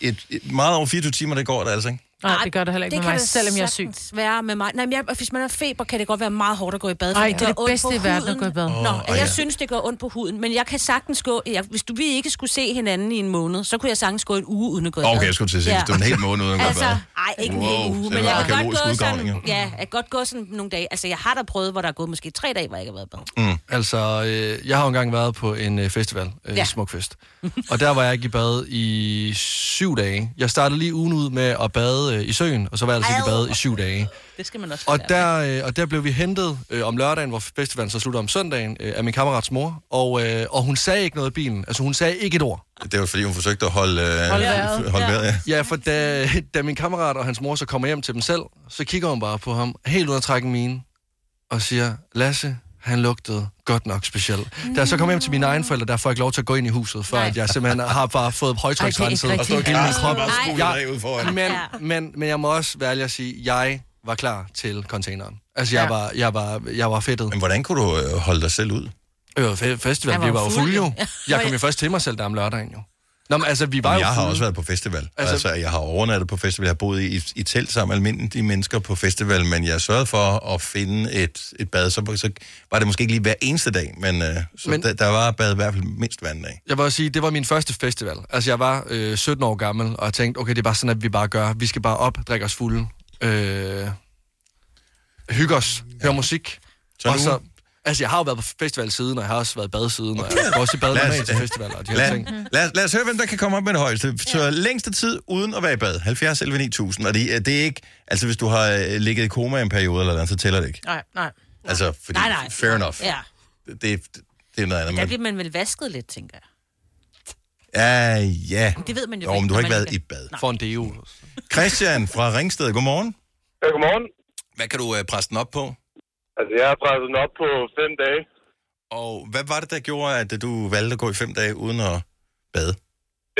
et, et, meget over 24 timer, det går der altså, ikke? Nej, det gør det heller ikke med kan mig, det selvom jeg er syg. sagtens være med mig. Nej, men jeg, hvis man har feber, kan det godt være meget hårdt at gå i bad. Ej, fordi det er det bedste i verden at gå i bad. Nå, Åh, og ja. jeg synes, det gør ondt på huden. Men jeg kan sagtens gå... Jeg, hvis du, vi ikke skulle se hinanden i en måned, så kunne jeg sagtens gå en uge uden at gå i bad. Okay, jeg skulle til at sige, hvis du er en hel måned uden at gå i Altså, bad. ej, ikke en Wow, hel uge, det men var jeg kan godt gå sådan... Ja, jeg kan godt gå sådan nogle dage. Altså, jeg har da prøvet, hvor der er gået måske tre dage, hvor jeg ikke har været i bad. Mm. Altså, øh, jeg har jo engang været på en øh, festival, øh, Ja. ja. Smukfest. Og der var jeg ikke i bad i syv dage. Jeg startede lige ugen ud med at bade øh, i søen, og så var jeg altså ikke i bad i syv dage. Det skal man også Og der, øh, og der blev vi hentet øh, om lørdagen, hvor festivalen så slutter om søndagen, øh, af min kammerats mor. Og, øh, og hun sagde ikke noget i bilen. Altså, hun sagde ikke et ord. Det var fordi, hun forsøgte at holde, øh, Holde vejret. holde vejret ja. Ja, for da, da min kammerat og hans mor så kommer hjem til dem selv, så kigger hun bare på ham, helt ud af trækken mine, og siger, Lasse, han lugtede godt nok specielt. Da jeg så kommer hjem til mine egne forældre, der får jeg ikke lov til at gå ind i huset, for Nej. at jeg simpelthen har bare fået højtryksrenset ikke Og stå rigtigt. og hele min krop. foran. Men, Ja. men, men jeg må også ærlig at sige, jeg var klar til containeren. Altså, jeg, Ja. var, jeg, var, jeg var fedtet. Men hvordan kunne du øh, holde dig selv ud? Øh, fe- festival, var vi var jo jo fuld, fulde jo. jo. (laughs) Jeg kom jo først til mig selv der om lørdagen jo. Nå, men altså, vi var Jamen, jo jeg har fulde. også været på festival. Altså, Altså- jeg har overnattet på festival. Jeg har boet i, i telt sammen med almindelige mennesker på festival, men jeg sørgede for at finde et, et bad. Så, så var det måske ikke lige hver eneste dag, men, øh, så men, der, der var bad i hvert fald mindst hver anden dag. Jeg vil også sige, det var min første festival. Altså, jeg var øh, 17 år gammel, og jeg tænkte, okay, det er bare sådan, at vi bare gør. Vi skal bare op, drikke os fulde, øh, hygge os, høre musik. Så og nu- så, altså, jeg har jo været på festival siden, og jeg har også været i bad siden, og jeg går også i bad Lad os- til festivaler og de her Lad, ting. lad, lad os høre, hvem der kan komme op med det højeste. Så længste tid uden at være i bad. 70 11 9000. Og det, er- det er ikke... Altså, hvis du har øh, ligget i koma i en periode eller noget, så tæller det ikke. Nej, nej. Altså, fordi... Nej, nej. Fair enough. Ja, Det, det, det er noget andet. der Men, bliver man vel vasket lidt, tænker jeg. ja, ja. Det ved man jo Jo, men ikke, du har ikke været i bad. For en deo. Christian fra Ringsted, godmorgen. Ja, godmorgen. Hvad kan du uh, presse den op på? Altså, jeg har presset den op på fem dage. Og hvad var det, der gjorde, at du valgte at gå i fem dage uden at bade?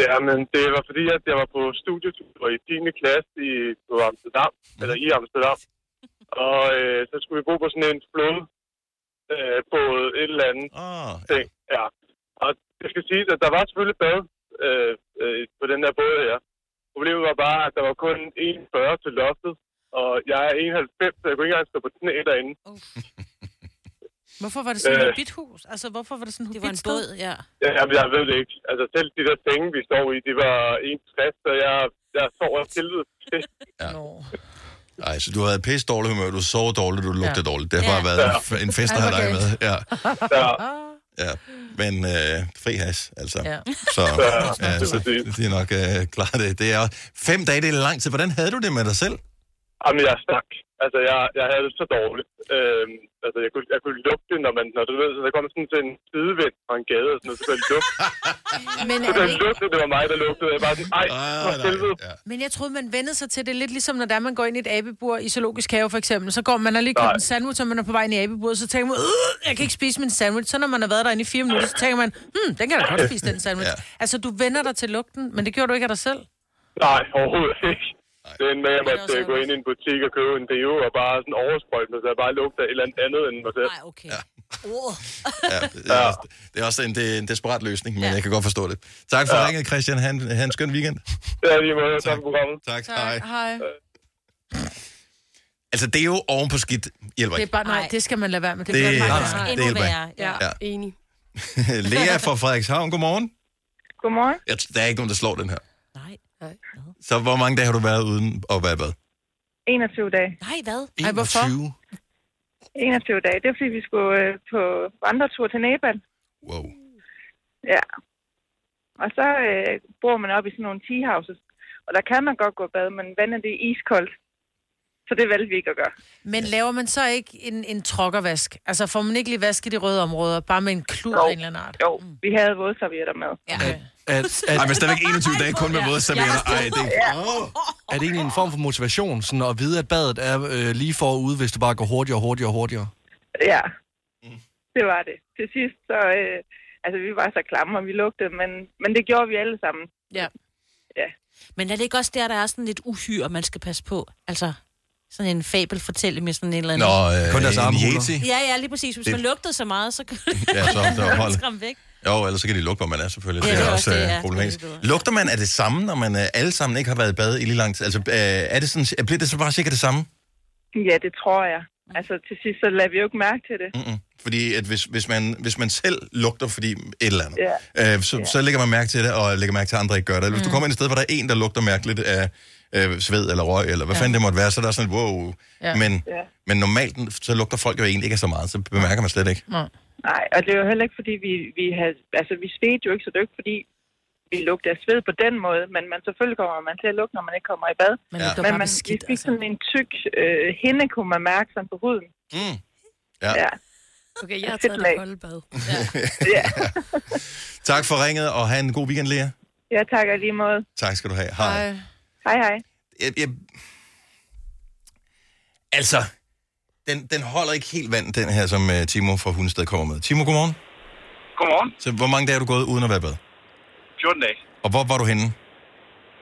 Ja, men det var fordi, at jeg var på studietur i 10. klasse i, på Amsterdam, eller i Amsterdam. Og øh, så skulle vi bo på sådan en flod øh, på et eller andet Ah, ting. Ja. Og det skal sige, at der var selvfølgelig bad øh, øh, på den der båd her. Problemet var bare, at der var kun 1,40 til loftet. Og jeg er 91, så jeg kunne ikke engang stå på knæ derinde. Hvorfor var det sådan Øh. et bidt hus? Altså, hvorfor var det sådan et Det var en båd, ja. Ja, jamen, jeg ved det ikke. Altså, selv de der senge, vi står i, de var 61, så jeg, jeg sover af helvede. Nå. Ej, så du havde pisse dårligt humør, du sov dårligt, du lugtede Ja. dårligt. Det har bare Ja. været Ja. en fest have hvor dig med. Ja, Ja, ja. Men øh, fri has, altså. Ja. Så, Ja, ja, det er så er nok øh, klar det. det er, fem dage, det er lang tid. Hvordan havde du det med dig selv? Jamen, jeg stak. Altså, jeg, jeg havde det så dårligt. Øhm, altså, jeg kunne, jeg kunne lugte, når man, når du ved, så der kom sådan til en sidevind fra en gade og sådan noget, så kunne jeg lugte. Men, Så kunne det jeg ikke, lugte, det var mig, der lugtede. Jeg var sådan, ej, Ah, for helvede. ja. men jeg troede, man vendede sig til det lidt ligesom, når der man går ind i et abebur i zoologisk have, for eksempel. Så går man og lige købt en sandwich, og man er på vej ind i abeburet, så tænker man, øh, jeg kan ikke spise min sandwich. Så når man har været derinde i fire minutter, så tænker man, hmm, den kan jeg da godt spise, den sandwich. Ja. Altså, du vender dig til lugten, men det gjorde du ikke af dig selv. Nej, overhovedet ikke. Den med, at man gå ind i en butik og købe en deo og bare sådan oversprøjtende, så jeg bare lugter et eller andet andet end mig selv. Nej, okay. Ja. Ja, det, er også, det er også en, det er en desperat løsning, men ja. jeg kan godt forstå det. Tak for ja. ringet, Christian. Han, han en skøn weekend. Ja, lige måde. Tak for programmet. Tak. Hej. Hej. Altså, det er jo oven på skidt hjælper Det er ikke. bare, nej, det skal man lade være med. Det, Det- bliver nej, faktisk nej, det endnu hjælper værre. ikke. Ja, Ja. ja. enig. (laughs) Lea fra Frederikshavn, godmorgen. Godmorgen. Jeg, der er ikke nogen, der slår den her. Nej. Så hvor mange dage har du været uden at være i bad? 21 dage. Nej, hvad? Ej, hvorfor? 21 dage. Det er, fordi vi skulle øh, på vandretur til Nepal. Wow. Ja. Og så øh, bor man op i sådan nogle tea houses. Og der kan man godt gå bad, men vandet det er iskoldt. Så det valgte vi ikke at gøre. Men laver man så ikke en, en trokkervask? Altså får man ikke lige vasket de røde områder, bare med en klud af en eller anden art? Jo, vi havde vådservietter med. Ja. At, (laughs) at, Ej, men stadigvæk 21 dage kun med vådservietter. Ej, det er det egentlig en form for motivation, sådan at vide, at badet er øh, lige forude, hvis du bare går hurtigere og hurtigere og hurtigere? Ja, det var det. Til sidst, så... Øh, altså, vi var så klamme, og vi lugtede, men, men det gjorde vi alle sammen. Ja. Ja. Men er det ikke også der, der er sådan lidt uhyre, man skal passe på? Altså, sådan en fabelfortælling med sådan en eller anden... Nå, øh, Kun deres armhuler. Ja, ja, lige præcis. Hvis Det- man lugtede så meget, så kan Ja, så der (laughs) hold. skræmme væk. Jo, ellers så kan de lugte, hvor man er selvfølgelig. Ja, det det er også også det, øh, ja. problematisk. Er Lugter man af det samme, når man øh, alle sammen ikke har været i bad i lige lang tid? Altså, øh, er det sådan, bliver det så bare sikkert det samme? Ja, det tror jeg. Altså, til sidst, så lader vi jo ikke mærke til det. Mm-mm. Fordi at hvis, hvis, man, hvis man selv lugter fordi et eller andet, Ja. øh, så, så lægger man mærke til det, og lægger mærke til, at andre ikke gør det. Hvis du kommer ind et sted, hvor der er en, der lugter mærkeligt af øh, sved eller røg, eller hvad ja. fanden det måtte være, så er der sådan et wow. Ja. Ja. Men, Ja. men normalt, så lugter folk jo egentlig ikke af så meget, så bemærker man slet ikke. Nej. Nej, og det er jo heller ikke, fordi vi, vi havde... Altså, vi svedte jo ikke, så det er jo ikke, fordi vi lugter af sved på den måde, men man selvfølgelig kommer man til at lugte, når man ikke kommer i bad. Men Ja. Men bare man, vi beskidt, fik altså. sådan en tyk øh, hinde, kunne man mærke sådan på huden. Mm. Ja. Ja. Okay, jeg har taget det kolde bad. ja. (laughs) (laughs) Tak for ringet, og have en god weekend, Lea. ja, tak og lige måde. Tak skal du have. Hej. Ej. Hej, hej. Jeg, jeg... Altså, den, den holder ikke helt vand, den her, som uh, Timo fra Hundested kommer med. Timo, godmorgen. Godmorgen. Så hvor mange dage er du gået uden at være i bad? 14 dage. Og hvor var du henne?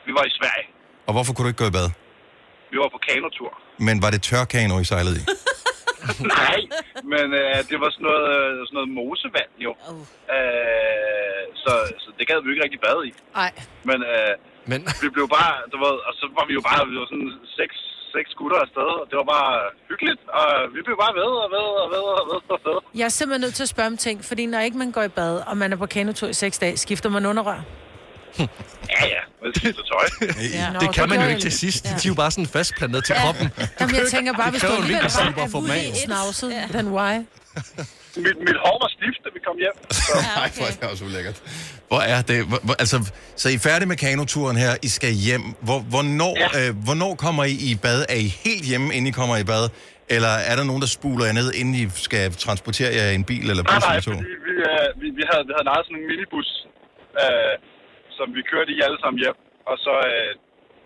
Vi var i Sverige. Og hvorfor kunne du ikke gå i bad? Vi var på kanotur. Men var det tørkano, I sejlede i? (laughs) Nej, men øh, det var sådan noget, øh, sådan noget mosevand, jo. Øh, så, så det gad vi jo ikke rigtig bade i. Nej. Men, øh, Men vi blev bare, du ved, og så var vi jo bare, vi var sådan seks, seks gutter afsted, og det var bare hyggeligt, og vi blev bare ved og ved og ved og ved og ved. Jeg er simpelthen nødt til at spørge om ting, fordi når ikke man går i bad, og man er på kanotur i seks dage, skifter man underrør? (laughs) Ja, ja, med skifter tøj. Ja. Det kan man jo ikke til sidst. Ja. De er jo bare sådan fastplantet til kroppen. Jamen, jeg tænker bare, Det hvis du alligevel bare at få dem af. er snavset, then why? Mit, mit hår var stift, da vi kom hjem. (laughs) Så. Nej, hvor er det også ulækkert. Hvor er det? Hvor, hvor, altså, så I er færdige med kanoturen her. I skal hjem. Hvor, hvornår, ja. øh, hvornår kommer I i bad? Er I helt hjemme, inden I kommer i bad? Eller er der nogen, der spuler jer ned, inden I skal transportere jer i en bil eller Nej, bus nej, eller to? fordi vi, øh, vi, vi, havde, vi havde lejet sådan en minibus, øh, som vi kørte i alle sammen hjem. Og så, øh,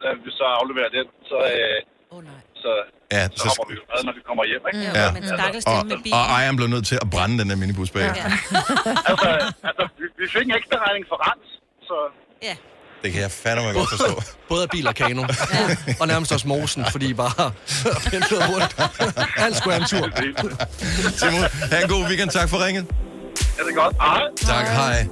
da vi så afleverer den, så, øh, oh, nej. Så, Ja, så hopper vi jo når vi kommer hjem. Ikke? Ja. Men stakkels Og, dem med bilen. og ejeren blev nødt til at brænde den der minibus bag. Ja. (laughs) altså, altså vi, vi fik en ekstra regning for rens, så... Ja. Det kan jeg fandme godt forstå. Både af bil og kano. (laughs) og nærmest også mosen, fordi I bare (laughs) pendlede rundt. Alt skulle have en tur. Timo, have en god weekend. Tak for ringet. Ja, det er godt. Hej. Tak, hej.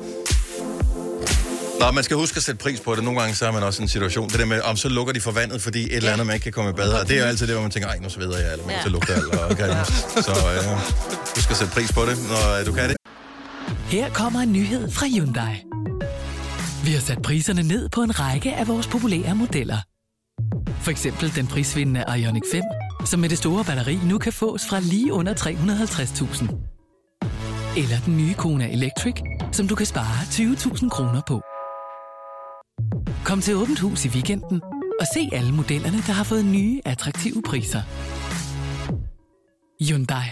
Nå, man skal huske at sætte pris på det. Nogle gange så er man også i en situation. Det der med, om så lukker de for vandet, fordi et eller andet, man ikke kan komme i bad. Og det er jo altid det, hvor man tænker, ej, nu sveder jeg, eller man Ja. så lugter alt. Og, okay. Så øh, husk at sætte pris på det, når øh, du kan det. Her kommer en nyhed fra Hyundai. Vi har sat priserne ned på en række af vores populære modeller. For eksempel den prisvindende Ioniq 5, som med det store batteri nu kan fås fra lige under 350.000. Eller den nye Kona Electric, som du kan spare 20.000 kroner på. Kom til Åbent Hus i weekenden og se alle modellerne, der har fået nye, attraktive priser. Hyundai.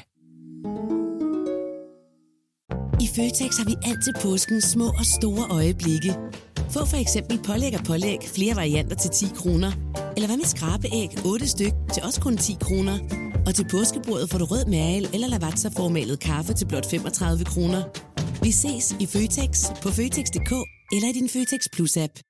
I Føtex har vi altid påsken små og store øjeblikke. Få for eksempel pålæg og pålæg flere varianter til 10 kroner. Eller hvad med skrabeæg 8 styk til også kun 10 kroner. Og til påskebordet får du rød mal eller lavatserformalet kaffe til blot 35 kroner. Vi ses i Føtex på Føtex.dk eller i din Føtex Plus-app.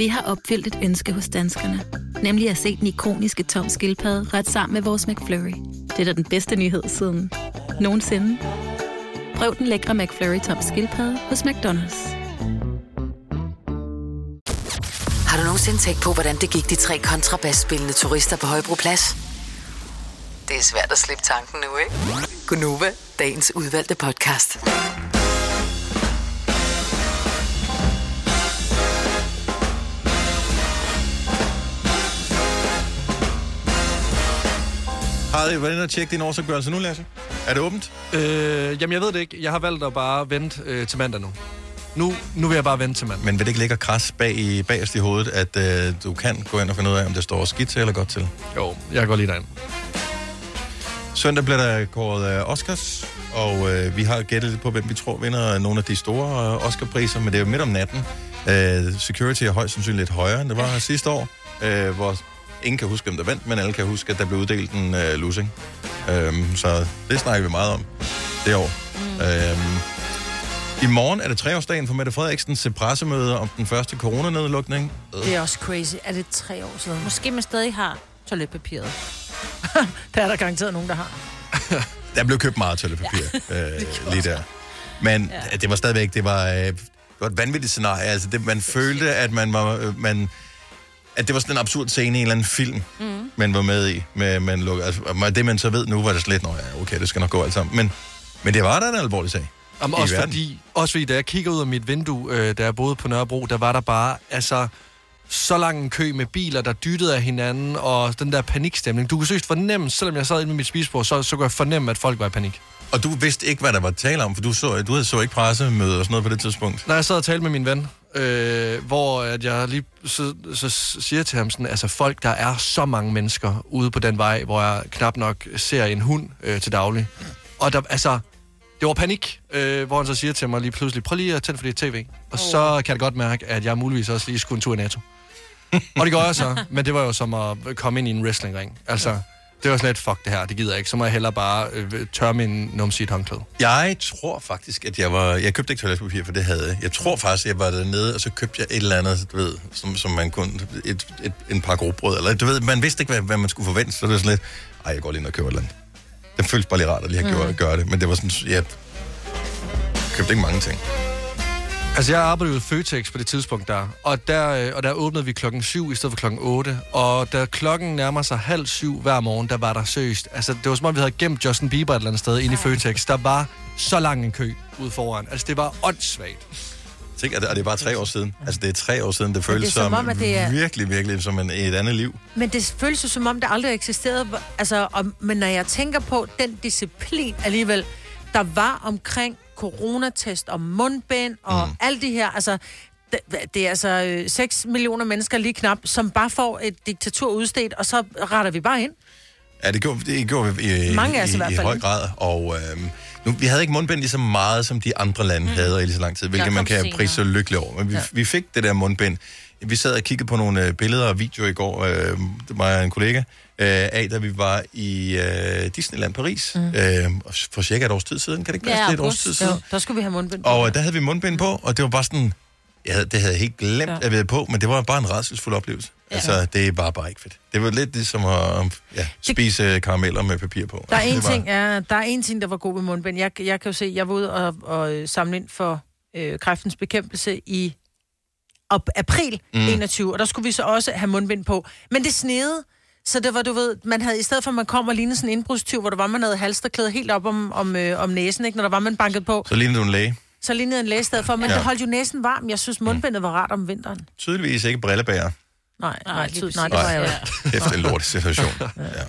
vi har opfyldt et ønske hos danskerne. Nemlig at se den ikoniske tom skildpadde ret sammen med vores McFlurry. Det er da den bedste nyhed siden nogensinde. Prøv den lækre McFlurry tom skildpadde hos McDonald's. Har du nogensinde tænkt på, hvordan det gik de tre kontrabasspillende turister på Højbroplads? Det er svært at slippe tanken nu, ikke? Gunova, dagens udvalgte podcast. Har I været inde og tjekke din årsopgørelse nu, Lasse? Er det åbent? Øh, jamen, jeg ved det ikke. Jeg har valgt at bare vente øh, til mandag nu. nu. Nu vil jeg bare vente til mandag. Men vil det ikke ligge og kras bag i, bagerst i hovedet, at øh, du kan gå ind og finde ud af, om det står skidt til eller godt til? Jo, jeg går lige derind. Søndag bliver der kåret øh, Oscars, og øh, vi har gættet lidt på, hvem vi tror vinder nogle af de store øh, Oscar-priser, men det er jo midt om natten. Øh, security er højst sandsynligt lidt højere, end det var sidste år, øh, hvor ingen kan huske, hvem der vandt, men alle kan huske, at der blev uddelt en øh, losing. Øh, så det snakker vi meget om det år. Mm. Øh, I morgen er det treårsdagen for Mette Frederiksens pressemøde om den første coronanedlukning. Det er også crazy. Er det tre år siden? Måske man stadig har toiletpapiret. (laughs) Der er der garanteret nogen, der har. (laughs) Der blev købt meget toiletpapir ja. (laughs) øh, lige der. Men ja. det var stadigvæk, det var, øh, det var et vanvittigt scenarie. Altså, det, man følte, at man var, øh, man, at det var sådan en absurd scene i en eller anden film, mm. man var med i. Med, man lukker, altså, det man så ved nu, var det slet, nå ja, okay, det skal nok gå alt sammen. Men, men det var da en alvorlig sag. Jamen, i også, verden. fordi, også fordi, da jeg kigger ud af mit vindue, øh, da jeg boede på Nørrebro, der var der bare, altså, så lang en kø med biler, der dyttede af hinanden, og den der panikstemning. Du kunne søgt fornemme, selvom jeg sad inde med mit spisebord, så, så kunne jeg fornemme, at folk var i panik. Og du vidste ikke, hvad der var tale om, for du så, du havde så ikke pressemøde og sådan noget på det tidspunkt. Når jeg sad og talte med min ven, øh, hvor at jeg lige så, så siger til ham sådan, altså folk, der er så mange mennesker ude på den vej, hvor jeg knap nok ser en hund øh, til daglig. Og der, altså, det var panik, øh, hvor han så siger til mig lige pludselig, prøv lige at tænde for dit tv. Og så kan jeg godt mærke, at jeg muligvis også lige skulle en tur i NATO. (laughs) og det gør jeg så, men det var jo som at komme ind i en wrestlingring. Altså, det var sådan lidt, fuck det her, det gider jeg ikke. Så må jeg hellere bare øh, tørre min numse i et håndklæde. Jeg tror faktisk, at jeg var... Jeg købte ikke toiletpapir, for det havde jeg. Jeg tror faktisk, at jeg var dernede, og så købte jeg et eller andet, du ved, som, som man kunne... Et, et, en par grobrød, eller du ved, man vidste ikke, hvad, hvad man skulle forvente, så det var sådan lidt... Ej, jeg går lige ind og køber et eller andet. Det føltes bare lige rart at lige have Mm. gjort, gøre det, men det var sådan... Jeg købte ikke mange ting. Altså, jeg arbejdede i Føtex på det tidspunkt der, og der, øh, og der åbnede vi klokken 7 i stedet for klokken 8, og da klokken nærmer sig halv syv hver morgen, der var der seriøst, altså det var som om, vi havde gemt Justin Bieber et eller andet sted inde i Føtex. Der var så lang en kø ude foran. Altså, det var åndssvagt. Tænk, og det er bare tre år siden. Altså, det er tre år siden, det føles det er som som, om, at det er- virkelig, virkelig som en, et andet liv. Men det føles jo som om, det aldrig eksisterede. Altså, om, men når jeg tænker på den disciplin alligevel, der var omkring coronatest og mundbind og mm. alt det her, altså, det, det er altså øh, 6 millioner mennesker lige knap, som bare får et diktatur udstedt, og så retter vi bare ind. Ja, det gjorde, det gjorde vi i, Mange af os i, i hvert i fald, høj grad. Og øhm, nu, vi havde ikke mundbind lige så meget, som de andre lande mm. havde i lige så lang tid, hvilket man kan prise så lykkelig over. Men vi. Ja. vi fik det der mundbind. Vi sad og kiggede på nogle øh, billeder og videoer i går, øh, det jeg og en kollega, øh, af, da vi var i øh, Disneyland Paris, mm. øh, for cirka et års tid siden. Kan det ikke passe, det er et års tid siden? Jo, der skulle vi have mundbind på. Og øh, der havde vi mundbind på, og det var bare sådan... Jeg havde, det havde jeg helt glemt, ja. At vi havde på, men det var bare en rædselsfuld oplevelse. Ja. Altså, det var bare ikke fedt. Det var lidt ligesom at ja, spise karameller med papir på. Der er (laughs) en det var, ting, ja, der er en ting, der var god ved mundbind. Jeg, jeg kan jo se, jeg var ude og, og øh, samle ind for øh, kræftens bekæmpelse i op, april Mm. mm. 21, og der skulle vi så også have mundbind på. Men det snede, så det var, du ved, man havde, i stedet for at man kom og lignede sådan en indbrudstyv, hvor der var, man havde halsterklæde helt op om, om, øh, om næsen, ikke? når der var, man banket på, Så lignede du en læge. så lignede en læge i stedet for, men Ja. det holdt jo næsen varm. Jeg synes, mundbindet var rart om vinteren. Tydeligvis ikke brillebærer. Nej, nej, nej, nej det var jeg jo. Efter en lortig situation. (laughs) ja.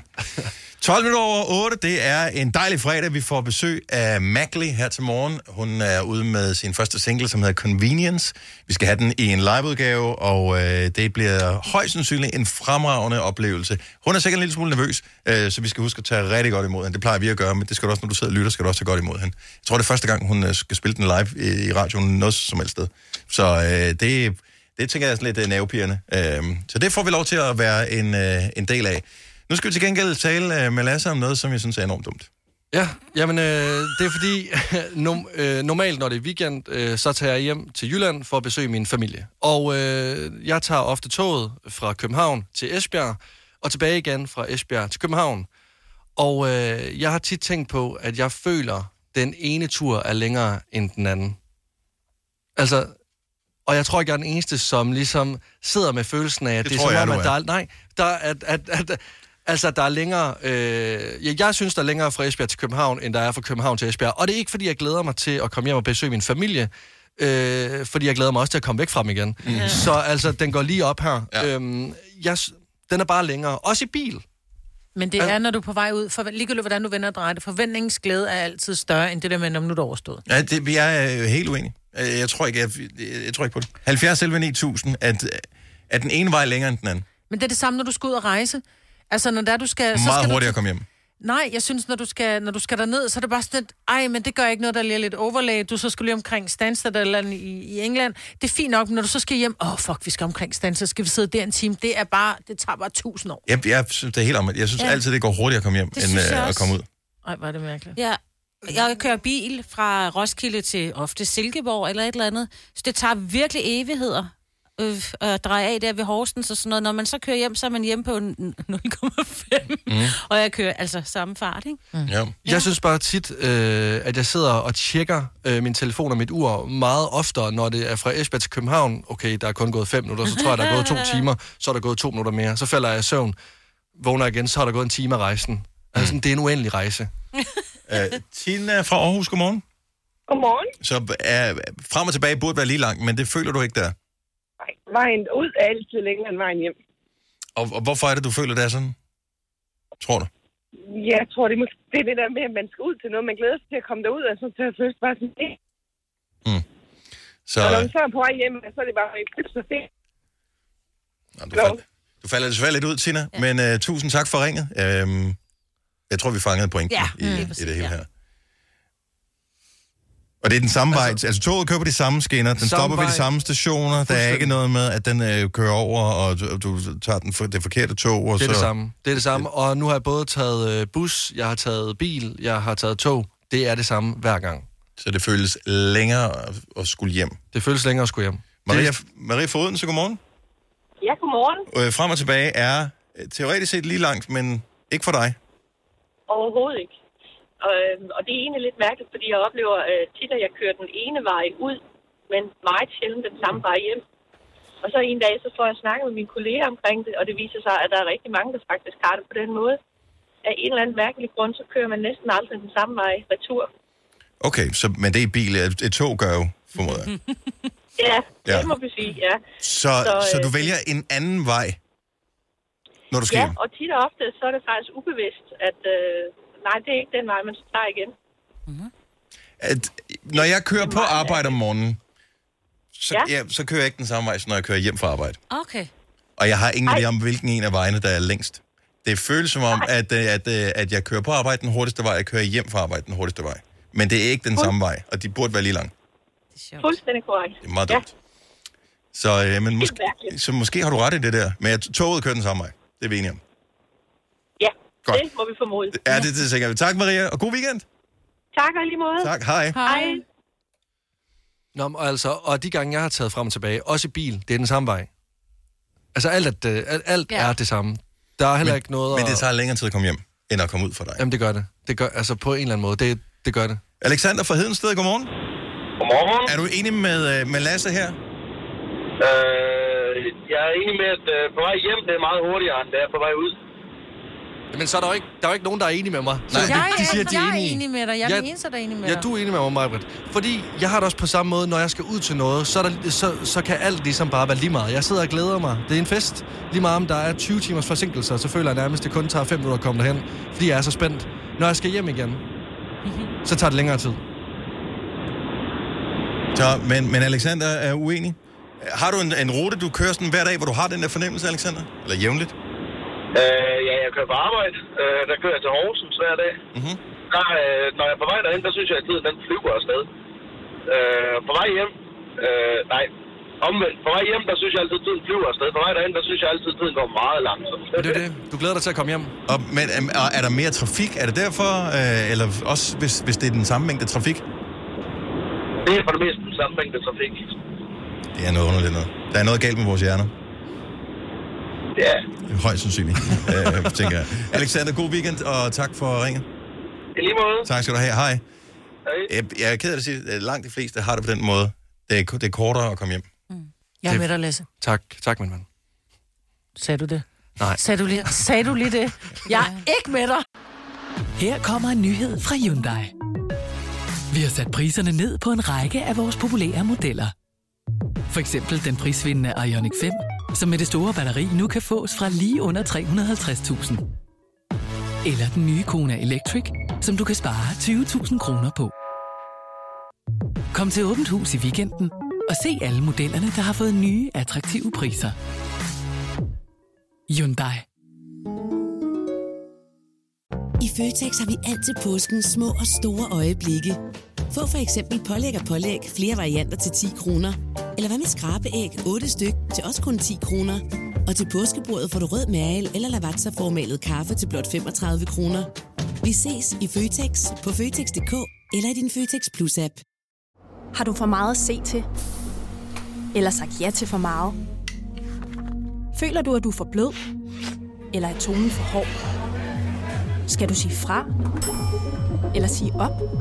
12 minutter over 8, det er en dejlig fredag. Vi får besøg af Mackley her til morgen. Hun er ude med sin første single, som hedder Convenience. Vi skal have den i en liveudgave, og øh, det bliver højst sandsynligt en fremragende oplevelse. Hun er sikkert en lille smule nervøs, øh, så vi skal huske at tage rigtig godt imod hende. Det plejer vi at gøre, men det skal du også, når du sidder og lytter, skal du også tage godt imod hende. Jeg tror, det er første gang, hun øh, skal spille den live i, i radioen noget som helst sted. Så øh, det, det tænker jeg er sådan lidt øh, nervepirrende. Øh, så det får vi lov til at være en, øh, en del af. Nu skal vi til gengæld tale øh, med Lasse om noget, som jeg synes er enormt dumt. Ja, jamen øh, det er fordi, (laughs) nom, øh, normalt når det er weekend, øh, så tager jeg hjem til Jylland for at besøge min familie. Og øh, jeg tager ofte toget fra København til Esbjerg, og tilbage igen fra Esbjerg til København. Og øh, jeg har tit tænkt på, at jeg føler, den ene tur er længere end den anden. Altså, og jeg tror ikke, jeg er den eneste, som ligesom sidder med følelsen af, at Det det, er jeg, som om, at der er. nej, der er, at, at, at, altså, der er længere, øh, jeg, jeg synes, der er længere fra Esbjerg til København, end der er fra København til Esbjerg. Og det er ikke, fordi jeg glæder mig til at komme hjem og besøge min familie, øh, fordi jeg glæder mig også til at komme væk fra dem igen. Mm. Så altså, den går lige op her. Ja. Øhm, jeg, den er bare længere. Også i bil. Men det er, når du er på vej ud, for ligegyldigt hvordan du vender og drejer det, forventningens glæde er altid større end det der med, om nu er det overstået. Ja, det, vi er øh, helt uenige. Øh, Jeg tror ikke, jeg, jeg, jeg tror ikke på det. 70 selv 9000, at, at den ene vej længere end den anden. Men det er det samme, når du skal ud og rejse. Altså, når der du skal... så Meget skal hurtigere du, at komme hjem. Nej, jeg synes, når du skal, når du skal derned, så er det bare sådan lidt, ej, men det gør ikke noget, der lige er lidt overlag. Du så skal lige omkring Stansted eller andet i, i England. Det er fint nok, men når du så skal hjem, åh, oh, fuck, vi skal omkring Stansted, skal vi sidde der en time. Det er bare, det tager bare tusind år. Jeg, jeg synes, det er helt om. Jeg synes Ja. altid, det går hurtigere at komme hjem, Det end øh, at komme ud. Ej, hvor er det mærkeligt. Ja. Jeg kører bil fra Roskilde til ofte Silkeborg eller et eller andet. Så det tager virkelig evigheder øh, at dreje af der ved Horsens og sådan noget. Når man så kører hjem, så er man hjemme på en 0,5. Mm. Og jeg kører altså samme fart, ikke? Mm. Ja. Jeg synes bare tit, øh, at jeg sidder og tjekker øh, min telefon og mit ur meget oftere, når det er fra Esbjerg til København. Okay, der er kun gået fem minutter, så tror jeg, der er gået to (laughs) timer. Så er der gået to minutter mere. Så falder jeg i søvn. Vågner igen, så er der gået en time af rejsen. Altså, sådan, det er en uendelig rejse. Uh, (laughs) Tina fra Aarhus, godmorgen. Godmorgen. Så uh, frem og tilbage burde være lige langt, men det føler du ikke der. Nej, vejen ud er altid længere end vejen hjem. Og, og hvorfor er det, du føler, det er sådan? Tror du? Jeg tror, det, er måske, det er det der med, at man skal ud til noget, man glæder sig til at komme derud, og så til at føles bare sådan, eh. Så Og når man så er på vej hjem, så er det bare et så fedt. Nå, du, fald, du falder desværre lidt ud, Tina, ja. men uh, tusind tak for ringet. Um, jeg tror, vi fangede pointen Ja, i, i det hele ja. her. Og det er den samme altså, vej. Altså toget kører på de samme skinner, den Samme stopper ved de vej. samme stationer. Der er ikke noget med, at den øh, kører over, og du, du tager den for, det forkerte tog. Og Det er så... det samme. Det er det samme. Og nu har jeg både taget øh, bus, jeg har taget bil, jeg har taget tog. Det er det samme hver gang. Så det føles længere at, skulle hjem. Det føles længere at skulle hjem. Maria, Maria Foden, så godmorgen. Ja, godmorgen. Øh, frem og tilbage er øh, teoretisk set lige langt, men ikke for dig. Overhovedet ikke. Og, øhm, og det er egentlig lidt mærkeligt, fordi jeg oplever øh, tit, at jeg kører den ene vej ud, men meget sjældent den samme vej hjem. Og så en dag, så får jeg snakket med mine kolleger omkring det, og det viser sig, at der er rigtig mange, der faktisk har det på den måde. Af en eller anden mærkelig grund, så kører man næsten aldrig den samme vej retur. Okay, så, men det er i bil. Et, et tog gør jo, formoder jeg. (laughs) Ja, det Ja. må vi sige, ja. Så, så, så øh, du vælger en anden vej, når du skal Ja, hjem? og tit og ofte, så er det faktisk ubevidst, at øh, nej, det er ikke den vej, man tager igen. At, når jeg kører på arbejde om morgenen, så, Ja. ja. Ja, så kører jeg ikke den samme vej, som når jeg kører hjem fra arbejde. Okay. Og jeg har ingen idé om, hvilken en af vejene, der er længst. Det føles som om, at, øh, at, øh, at jeg kører på arbejde den hurtigste vej, jeg kører hjem fra arbejde den hurtigste vej. Men det er ikke den samme vej, og de burde være lige lang. Fuldstændig korrekt. Det er meget dumt. Så, øh, men måske, så måske har du ret i det der. Men at toget kører den samme vej. Det er vi enige om. Godt. det må vi formode. Ja, det, det tænker jeg. Tak, Maria, og god weekend. Tak og lige måde. Tak, hej. Hej. Nå, men altså, og de gange, jeg har taget frem og tilbage, også i bil, det er den samme vej. Altså, alt, er, det- alt, alt Ja. er det samme. Der er heller Men- ikke noget Men det at- tager længere tid at komme hjem, end at komme ud for dig. Jamen, det gør det. Det gør, altså, på en eller anden måde. Det, det gør det. Alexander fra Hedensted, godmorgen. Godmorgen. Er du enig med, øh, med Lasse her? Øh, jeg er enig med, at øh, på vej hjem, det er meget hurtigere, end det er på vej ud. Men så er der jo ikke, der er jo ikke nogen, der er enige med mig. Nej, jeg, de, de siger, er, de er jeg er enige. enig med dig. Jeg er Ja, den eneste, der er enig med Ja, dig. du er enig med mig, Majbrit. Fordi jeg har det også på samme måde, når jeg skal ud til noget, så, er der, så, så kan alt ligesom bare være lige meget. Jeg sidder og glæder mig. Det er en fest. Lige meget om der er 20 timers forsinkelser, så føler jeg nærmest, det kun tager 5 minutter at komme derhen. Fordi jeg er så spændt. Når jeg skal hjem igen, (laughs) så tager det længere tid. Så, men, men Alexander er uenig. Har du en, en rute, du kører sådan hver dag, hvor du har den der fornemmelse, Alexander? Eller jævnligt? Øh, ja, jeg kører på arbejde. Øh, der kører jeg til Horsens hver dag. Mm-hmm. Der, øh, når jeg er på vej derhen, der synes jeg, at tiden den flyver afsted. Øh, på vej hjem, øh, nej, omvendt. På vej hjem, der synes jeg altid, at tiden flyver afsted. På vej derhen, der synes jeg altid, at tiden går meget langsomt. Og det er det. Du glæder dig til at komme hjem. Og, men øhm, er, er der mere trafik? Er det derfor? Øh, eller også, hvis, hvis det er den samme mængde trafik? Det er for det meste den samme mængde trafik. Det er noget underligt noget. Der er noget galt med vores hjerner. Ja. Højst sandsynligt, (laughs) øh, tænker jeg. Alexander, god weekend, og tak for ringet. I lige måde. Tak skal du have. Hej. Jeg, jeg er ked af at sige, at langt de fleste har det på den måde. Det er, det er kortere at komme hjem. Jeg er med dig, Lasse. Tak, tak, min ven. Sagde du det? Nej. Sagde du lige, sagde du lige det? Jeg er ikke med dig. Her kommer en nyhed fra Hyundai. Vi har sat priserne ned på en række af vores populære modeller. For eksempel den prisvindende Ioniq 5, som med det store batteri nu kan fås fra lige under 350.000. Eller den nye Kona Electric, som du kan spare 20.000 kroner på. Kom til Åbent Hus i weekenden og se alle modellerne, der har fået nye, attraktive priser. Hyundai. I Føtex har vi altid påskens små og store øjeblikke. Få for eksempel pålæg og pålæg flere varianter til 10 kroner. Eller hvad med skrabeæg 8 styk til også kun 10 kroner. Og til påskebordet får du rød mal eller lavatserformalet kaffe til blot 35 kroner. Vi ses i Føtex på Føtex.dk eller i din Føtex Plus-app. Har du for meget at se til? Eller sagt ja til for meget? Føler du, at du er for blød? Eller er tonen for hård? Skal du sige fra? Eller sige op?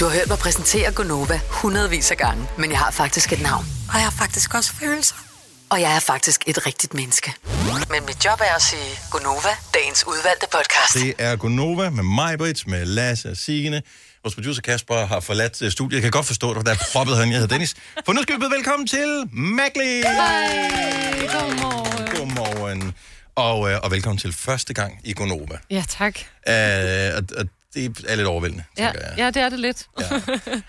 Du har hørt mig præsentere Gonova hundredvis af gange, men jeg har faktisk et navn. Og jeg har faktisk også følelser. Og jeg er faktisk et rigtigt menneske. Men mit job er at sige Gonova, dagens udvalgte podcast. Det er Gonova med mig, Britt, med Lasse og Signe. Vores producer Kasper har forladt øh, studiet. Jeg kan godt forstå det, for der er proppet herinde. Jeg hedder Dennis. For nu skal vi byde velkommen til Magli. Godmorgen. Godmorgen. Og, øh, og velkommen til første gang i Gonova. Ja, tak. Øh, og, og det er lidt overvældende, Ja, tænker jeg. ja, det er det lidt. Ja.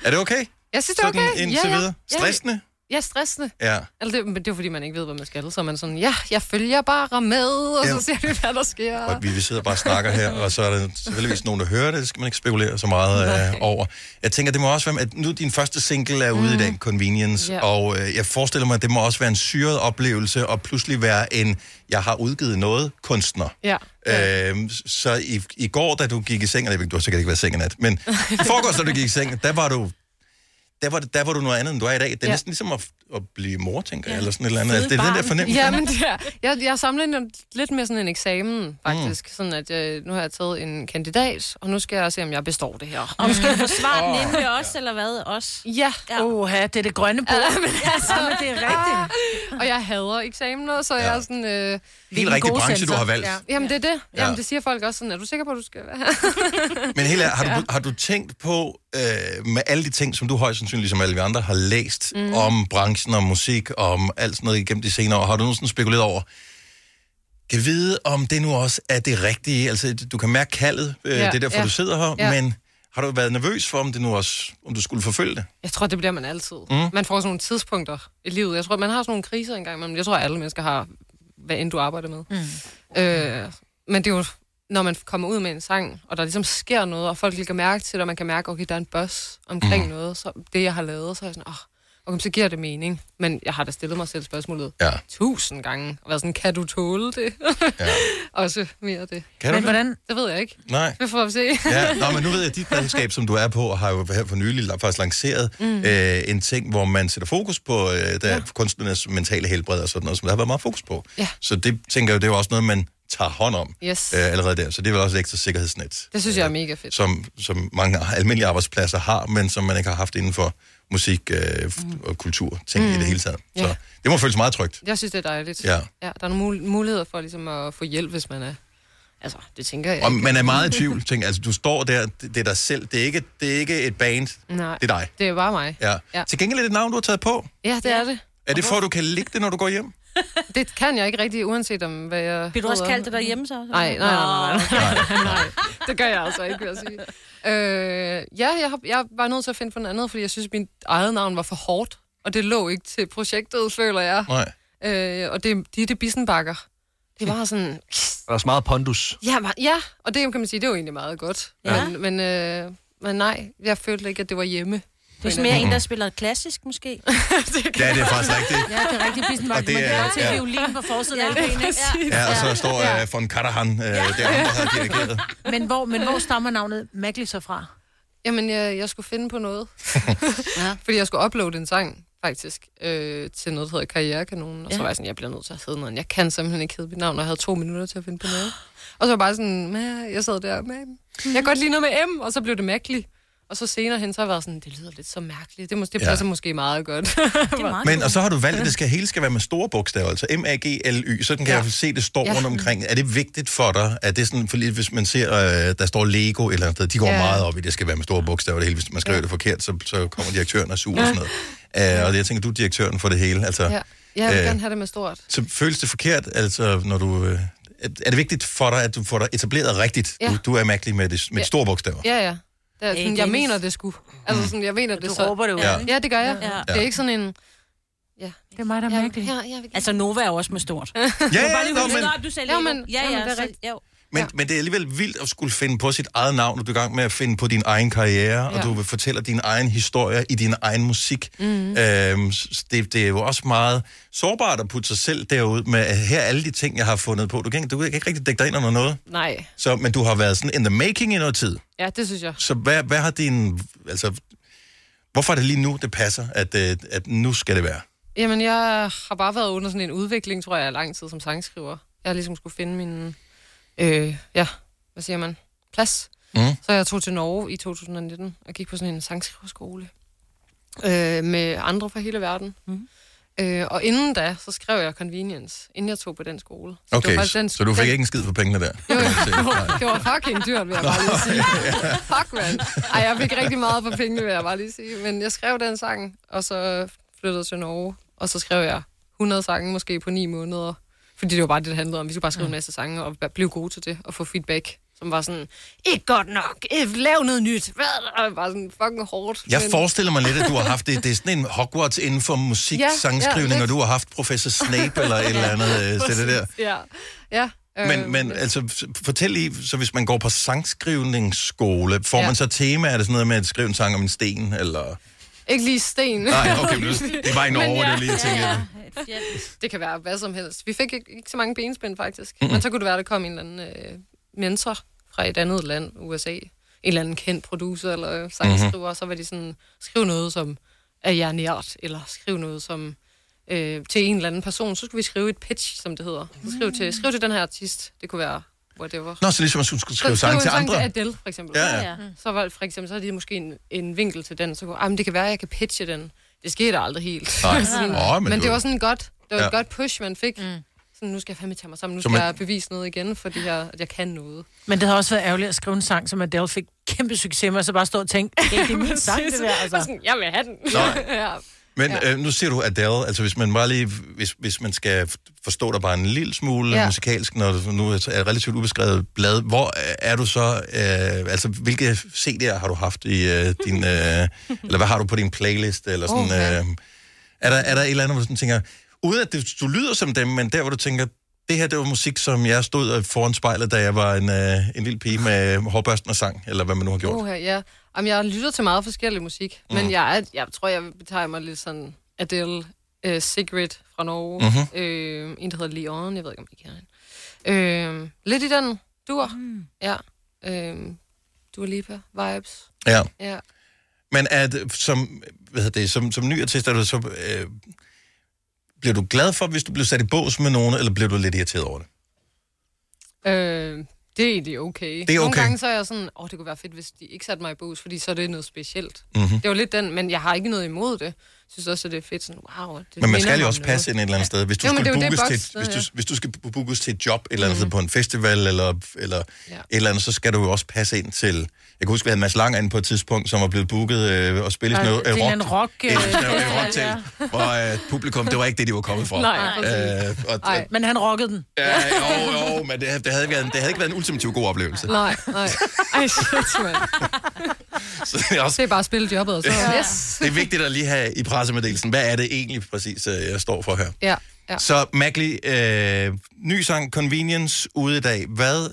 Er det okay? (laughs) Jeg synes, det er Sådan okay. indtil ja, ja. videre. Stressende? Ja, ja stressende. Ja. Eller det, men det er fordi, man ikke ved, hvad man skal. Så er man sådan, ja, jeg følger bare med, og Ja. så ser vi, hvad der sker. Og vi, vi sidder bare og snakker her, og så er der selvfølgelig nogen, der hører det. Det skal man ikke spekulere så meget øh, over. Jeg tænker, det må også være, at nu din første single er ude mm. i dag, Convenience, Ja. og øh, jeg forestiller mig, at det må også være en syret oplevelse, og pludselig være en, jeg har udgivet noget, kunstner. Ja. Øhm, så i, i går, da du gik i seng, og du har sikkert ikke været i seng i nat, men i forgårs, da du gik i seng, der var du der var, der var du noget andet, end du er i dag. Det er ja. Næsten ligesom at, at blive mor, tænker jeg, eller sådan et eller andet. Altså, det er den der fornemmelse. Ja, men det er, jeg, jeg sammenligner lidt med sådan en eksamen, faktisk. Mm. Sådan at jeg, nu har jeg taget en kandidat, og nu skal jeg se, om jeg består det her. Og skal du forsvare den inde ved os, eller hvad? Os? Ja. ja. Oha, det er det grønne bord. Ja, men altså, Ja, men det er rigtigt. og jeg hader eksamener, så ja. jeg er sådan... Øh, Helt rigtig branche, du har valgt. Ja. Jamen, det er det. Ja. Jamen, det siger folk også sådan, er du sikker på, at du skal være her? (laughs) Men helt ærligt, har, du, har du tænkt på, øh, med alle de ting, som du højst sandsynligt, ligesom alle vi andre, har læst mm. om branchen, om musik, om alt sådan noget igennem de senere år, har du nogensinde spekuleret over, kan vide, om det nu også er det rigtige? Altså, du kan mærke kaldet, øh, Ja, det er derfor, ja. du sidder her, Ja. men har du været nervøs for, om det nu også, om du skulle forfølge det? Jeg tror, det bliver man altid. Mm. Mm. Man får sådan nogle tidspunkter i livet. Jeg tror, man har sådan nogle kriser engang, men jeg tror, alle mennesker har, hvad end du arbejder med. Mm. Øh, men det er jo, når man kommer ud med en sang, og der ligesom sker noget, og folk lægger mærke til det, og man kan mærke, okay, der er en buzz omkring mm. noget, så det, jeg har lavet, så er jeg sådan, åh, oh, okay, så giver det mening. Men jeg har da stillet mig selv spørgsmålet ja. tusind gange. Og været sådan, kan du tåle det? Ja. (laughs) Også mere det. Kan du Men det? hvordan- Det ved jeg ikke. Nej. Det får vi se. Ja, nå, men nu ved jeg, at dit (laughs) redskab, som du er på, har jo her for nylig faktisk lanceret Mm. mm. øh, en ting, hvor man sætter fokus på øh, der ja. kunstnernes mentale helbred og sådan noget, som der har været meget fokus på. Ja. Så det tænker jeg, det er jo også noget, man tager hånd om Yes. øh, allerede der. Så det er vel også et ekstra sikkerhedsnet, Det synes jeg er mega fedt. som, som mange almindelige arbejdspladser har, men som man ikke har haft inden for musik øh, mm. og kultur, ting mm. i Mm. det hele taget. Ja. Så det må føles meget trygt. Jeg synes, det er dejligt. Ja. ja der er nogle mul- muligheder for ligesom at få hjælp, hvis man er... Altså, det tænker jeg Og ikke. man er meget i tvivl. Tænker, altså, du står der, det, er dig selv. Det er, ikke, det er ikke et band. Nej, Det er dig. det er bare mig. Ja. Ja. Til gengæld er det et navn, du har taget på. Ja, det er det. Er det for, at du kan ligge det, når du går hjem? (laughs) Det kan jeg ikke rigtig, uanset om hvad jeg... Bliver du også kaldt det derhjemme så? Nej, nej, nej, nej, nej, nej. Det gør jeg altså ikke, vil jeg sige. Øh, ja, jeg, har, jeg var nødt til at finde på noget andet, fordi jeg synes, mit eget navn var for hårdt, og det lå ikke til projektet, føler jeg. Nej. Øh, og det, de er det Bissenbakker. Det var sådan... Der er også meget pondus. Ja, men- ja, og det kan man sige, det var egentlig meget godt. Ja. Men, men, øh, men nej, jeg følte ikke, at det var hjemme. Det er sådan mere en, der spiller klassisk, måske. (laughs) Ja, det er faktisk rigtigt. Ja, det er rigtig Bismarck. Og det Man kan er- ja. violin på forsiden Ja, af præcis. Ja, og så står Ja. uh, von Karahan uh, der, der har dirigeret. (laughs) Men hvor, men hvor stammer navnet Magli så fra? Jamen, jeg, jeg skulle finde på noget. (laughs) ja. Fordi jeg skulle uploade en sang, faktisk, øh, til noget, der hedder Karrierekanonen. Og så Ja. var jeg sådan, jeg bliver nødt til at hedde noget. Jeg kan simpelthen ikke hedde mit navn, og jeg havde to minutter til at finde på noget. Og så var jeg bare sådan, jeg sad der, med, jeg kan godt lide noget med M, og så blev det Magli. Og så senere hen, så har jeg været sådan, det lyder lidt så mærkeligt. Det, mås- det Ja. passer måske meget godt. (laughs) det er (laughs) Men, og så har du valgt, at det skal, hele skal være med store bogstaver, altså M-A-G-L-Y. Sådan kan ja. jeg se, det står Ja. rundt omkring. Er det vigtigt for dig? Er det sådan, fordi hvis man ser, øh, der står Lego et eller andet sted, de går Ja. ja. meget op i, det skal være med store bogstaver det hele. Hvis man skriver ja. det forkert, så, så kommer direktøren og sur og sådan noget. Uh, og jeg tænker, du er direktøren for det hele. Altså, ja. Jeg vil øh, gerne have det med stort. Så føles det forkert, altså, når du... Øh, er er det vigtigt for dig, at du får dig etableret rigtigt? Ja. Du, du er mærkelig med, det, med Ja. store bogstaver. Ja, ja. Det er Hey, sådan, jeg Dennis. mener, det skulle. Altså sådan, jeg mener, det Du så... råber det ud, Ja. Ja, det gør jeg. Ja. Det er ikke sådan en... Ja. Det er mig, der er mærkelig. Ja, ja, Altså, Nova er også med stort. Ja, ja, nå, men, du sagde Ja, men- ja, jamen, ja, det er rigtigt. Men, men det er alligevel vildt at skulle finde på sit eget navn, når du er i gang med at finde på din egen karriere, ja. Ja. og du vil fortælle din egen historie i din egen musik. Mm. Øhm, det, det er jo også meget sårbart at putte sig selv derud med, at her er alle de ting, jeg har fundet på. Du kan, du kan ikke rigtig dække dig ind under noget. Nej. Så, men du har været sådan in the making i noget tid. Ja, det synes jeg. Så hvad, hvad har din... Altså, hvorfor er det lige nu, det passer, at, øh, at nu skal det være? Jamen, jeg har bare været under sådan en udvikling, tror jeg, i lang tid som sangskriver. Jeg har ligesom skulle finde min, øh, ja, hvad siger man, plads. Mm. Så jeg tog til Norge i 2019 og gik på sådan en sangskriverskole øh, med andre fra hele verden. Mm. Øh, og inden da, så skrev jeg Convenience, inden jeg tog på den skole. Så det Okay, var faktisk den, så du fik den, ikke en skid for pengene der? Jo, jo, det var fucking dyrt, vil jeg bare lige sige. (laughs) Fuck, mand. Ej, jeg fik rigtig meget for pengene, vil jeg bare lige sige. Men jeg skrev den sang, og så flyttede til Norge. Og så skrev jeg 100 sange, måske på 9 måneder. Fordi det var bare det, det handlede om. Vi skulle bare skrive en masse sange og blive gode til det, og få feedback, som var sådan, ikke godt nok, eh, lav noget nyt. Det var sådan fucking hårdt. Jeg men- forestiller mig lidt, at du har haft det. Det er sådan en Hogwarts inden for musik, Ja, ja, ja, sangskrivning, lidt. og du har haft professor Snape eller et eller andet. (laughs) øh, så det der. Ja, ja. Men, øh, men altså, f- fortæl lige, så hvis man går på sangskrivningsskole, får Ja. ja. man så tema? Er det sådan noget med at skrive en sang om en sten, eller... Ikke lige sten. Nej, okay, men det- (laughs) var i Norge, Men det lige, jeg tænkte. Ja, ja. Det kan være hvad som helst. Vi fik ikke, ikke så mange benspænd, faktisk. Mm-hmm. Men så kunne det være, at der kom en eller anden øh, mentor fra et andet land, USA. En eller anden kendt producer eller sangskriver. Mm-hmm. Så var de sådan, skriv noget, som er jer nært, eller skriv noget, som øh, til en eller anden person. Så skulle vi skrive et pitch, som det hedder. Så skriv til, skriv til den her artist. Det kunne være whatever. Nå, så ligesom at skulle skrive Så sang til sang andre? til Adele, for eksempel. Ja, ja. Så var for eksempel, så har de måske en, en vinkel til den, så kunne, ah, men det kan være, at jeg kan pitche den. Det skete aldrig helt. Nej. (laughs) sådan, Åh, men men det var sådan godt, det var Ja. et godt push, man fik. Mm. Sådan, nu skal jeg fandme tage mig sammen, nu Så skal man- jeg bevise noget igen, fordi jeg, at jeg kan noget. Men det har også været ærgerligt at skrive en sang, som Adele fik kæmpe succes med, og så bare stå og tænke, det er min (laughs) sang, det der. Altså. Sådan, jeg vil have den. Nå. (laughs) ja. Men ja. øh, nu siger du Adele, altså hvis man bare lige, hvis, hvis man skal forstå dig bare en lille smule Ja. musikalsk, når du nu er et relativt ubeskrevet blad, hvor er du så, øh, altså hvilke CD'er har du haft i øh, din, øh, (laughs) eller hvad har du på din playlist, eller sådan, øh, er, der, er der et eller andet, hvor du sådan tænker, uden at det, du lyder som dem, men der hvor du tænker, det her, det var musik, som jeg stod foran spejlet, da jeg var en, øh, en lille pige med hårbørsten og sang, eller hvad man nu har gjort. Uh, ja. Jamen, jeg lytter til meget forskellig musik, mm. men jeg, er, jeg tror, jeg vil betegne mig lidt sådan Adele, øh, Sigrid fra Norge, Mhm. mm-hmm. øh, en, der hedder Leon, jeg ved ikke, om I kender hende. Øh, lidt i den dur, mm. ja. Øh, Dua Lipa vibes. Ja. Ja. Men er det, som, hvad hedder det, som, som ny artist, er du så, øh, bliver du glad for, hvis du bliver sat i bås med nogen, eller bliver du lidt irriteret over det? Øh, det er egentlig okay. Det er Nogle okay. gange så er jeg sådan, åh, det kunne være fedt, hvis de ikke satte mig i bus, fordi så er det noget specielt. Mhm. Det var lidt den, men jeg har ikke noget imod det. Jeg synes også, at det er fedt sådan, wow. Det Men man skal jo også passe ind et eller andet sted. Hvis du, Jo, er det, bookes til, hvis, ja. du, hvis du skal bookes til et job et eller andet sted på en festival, eller, eller Ja. et eller andet, så skal du jo også passe ind til... Jeg kan huske, vi havde Mads Lang inde på et tidspunkt, som var blevet booket øh, og spille sådan noget det er en rock, øh, et, et rocktal, ja. hvor øh, publikum, det var ikke det, de var kommet fra. Nej, øh, og, Ej, men han rockede den. Ja, jo, jo, men det, det, havde ikke været, det havde ikke været en ultimativ god oplevelse. Nej, nej. Ej, shit, man. (laughs) Så det er også Det er bare at spille jobbet, og så yes. det er vigtigt at lige have i pressemeddelelsen, hvad er det egentlig præcis, øh, jeg står for her. Ja, ja. Så Magli, øh, ny sang Convenience ude i dag. Hvad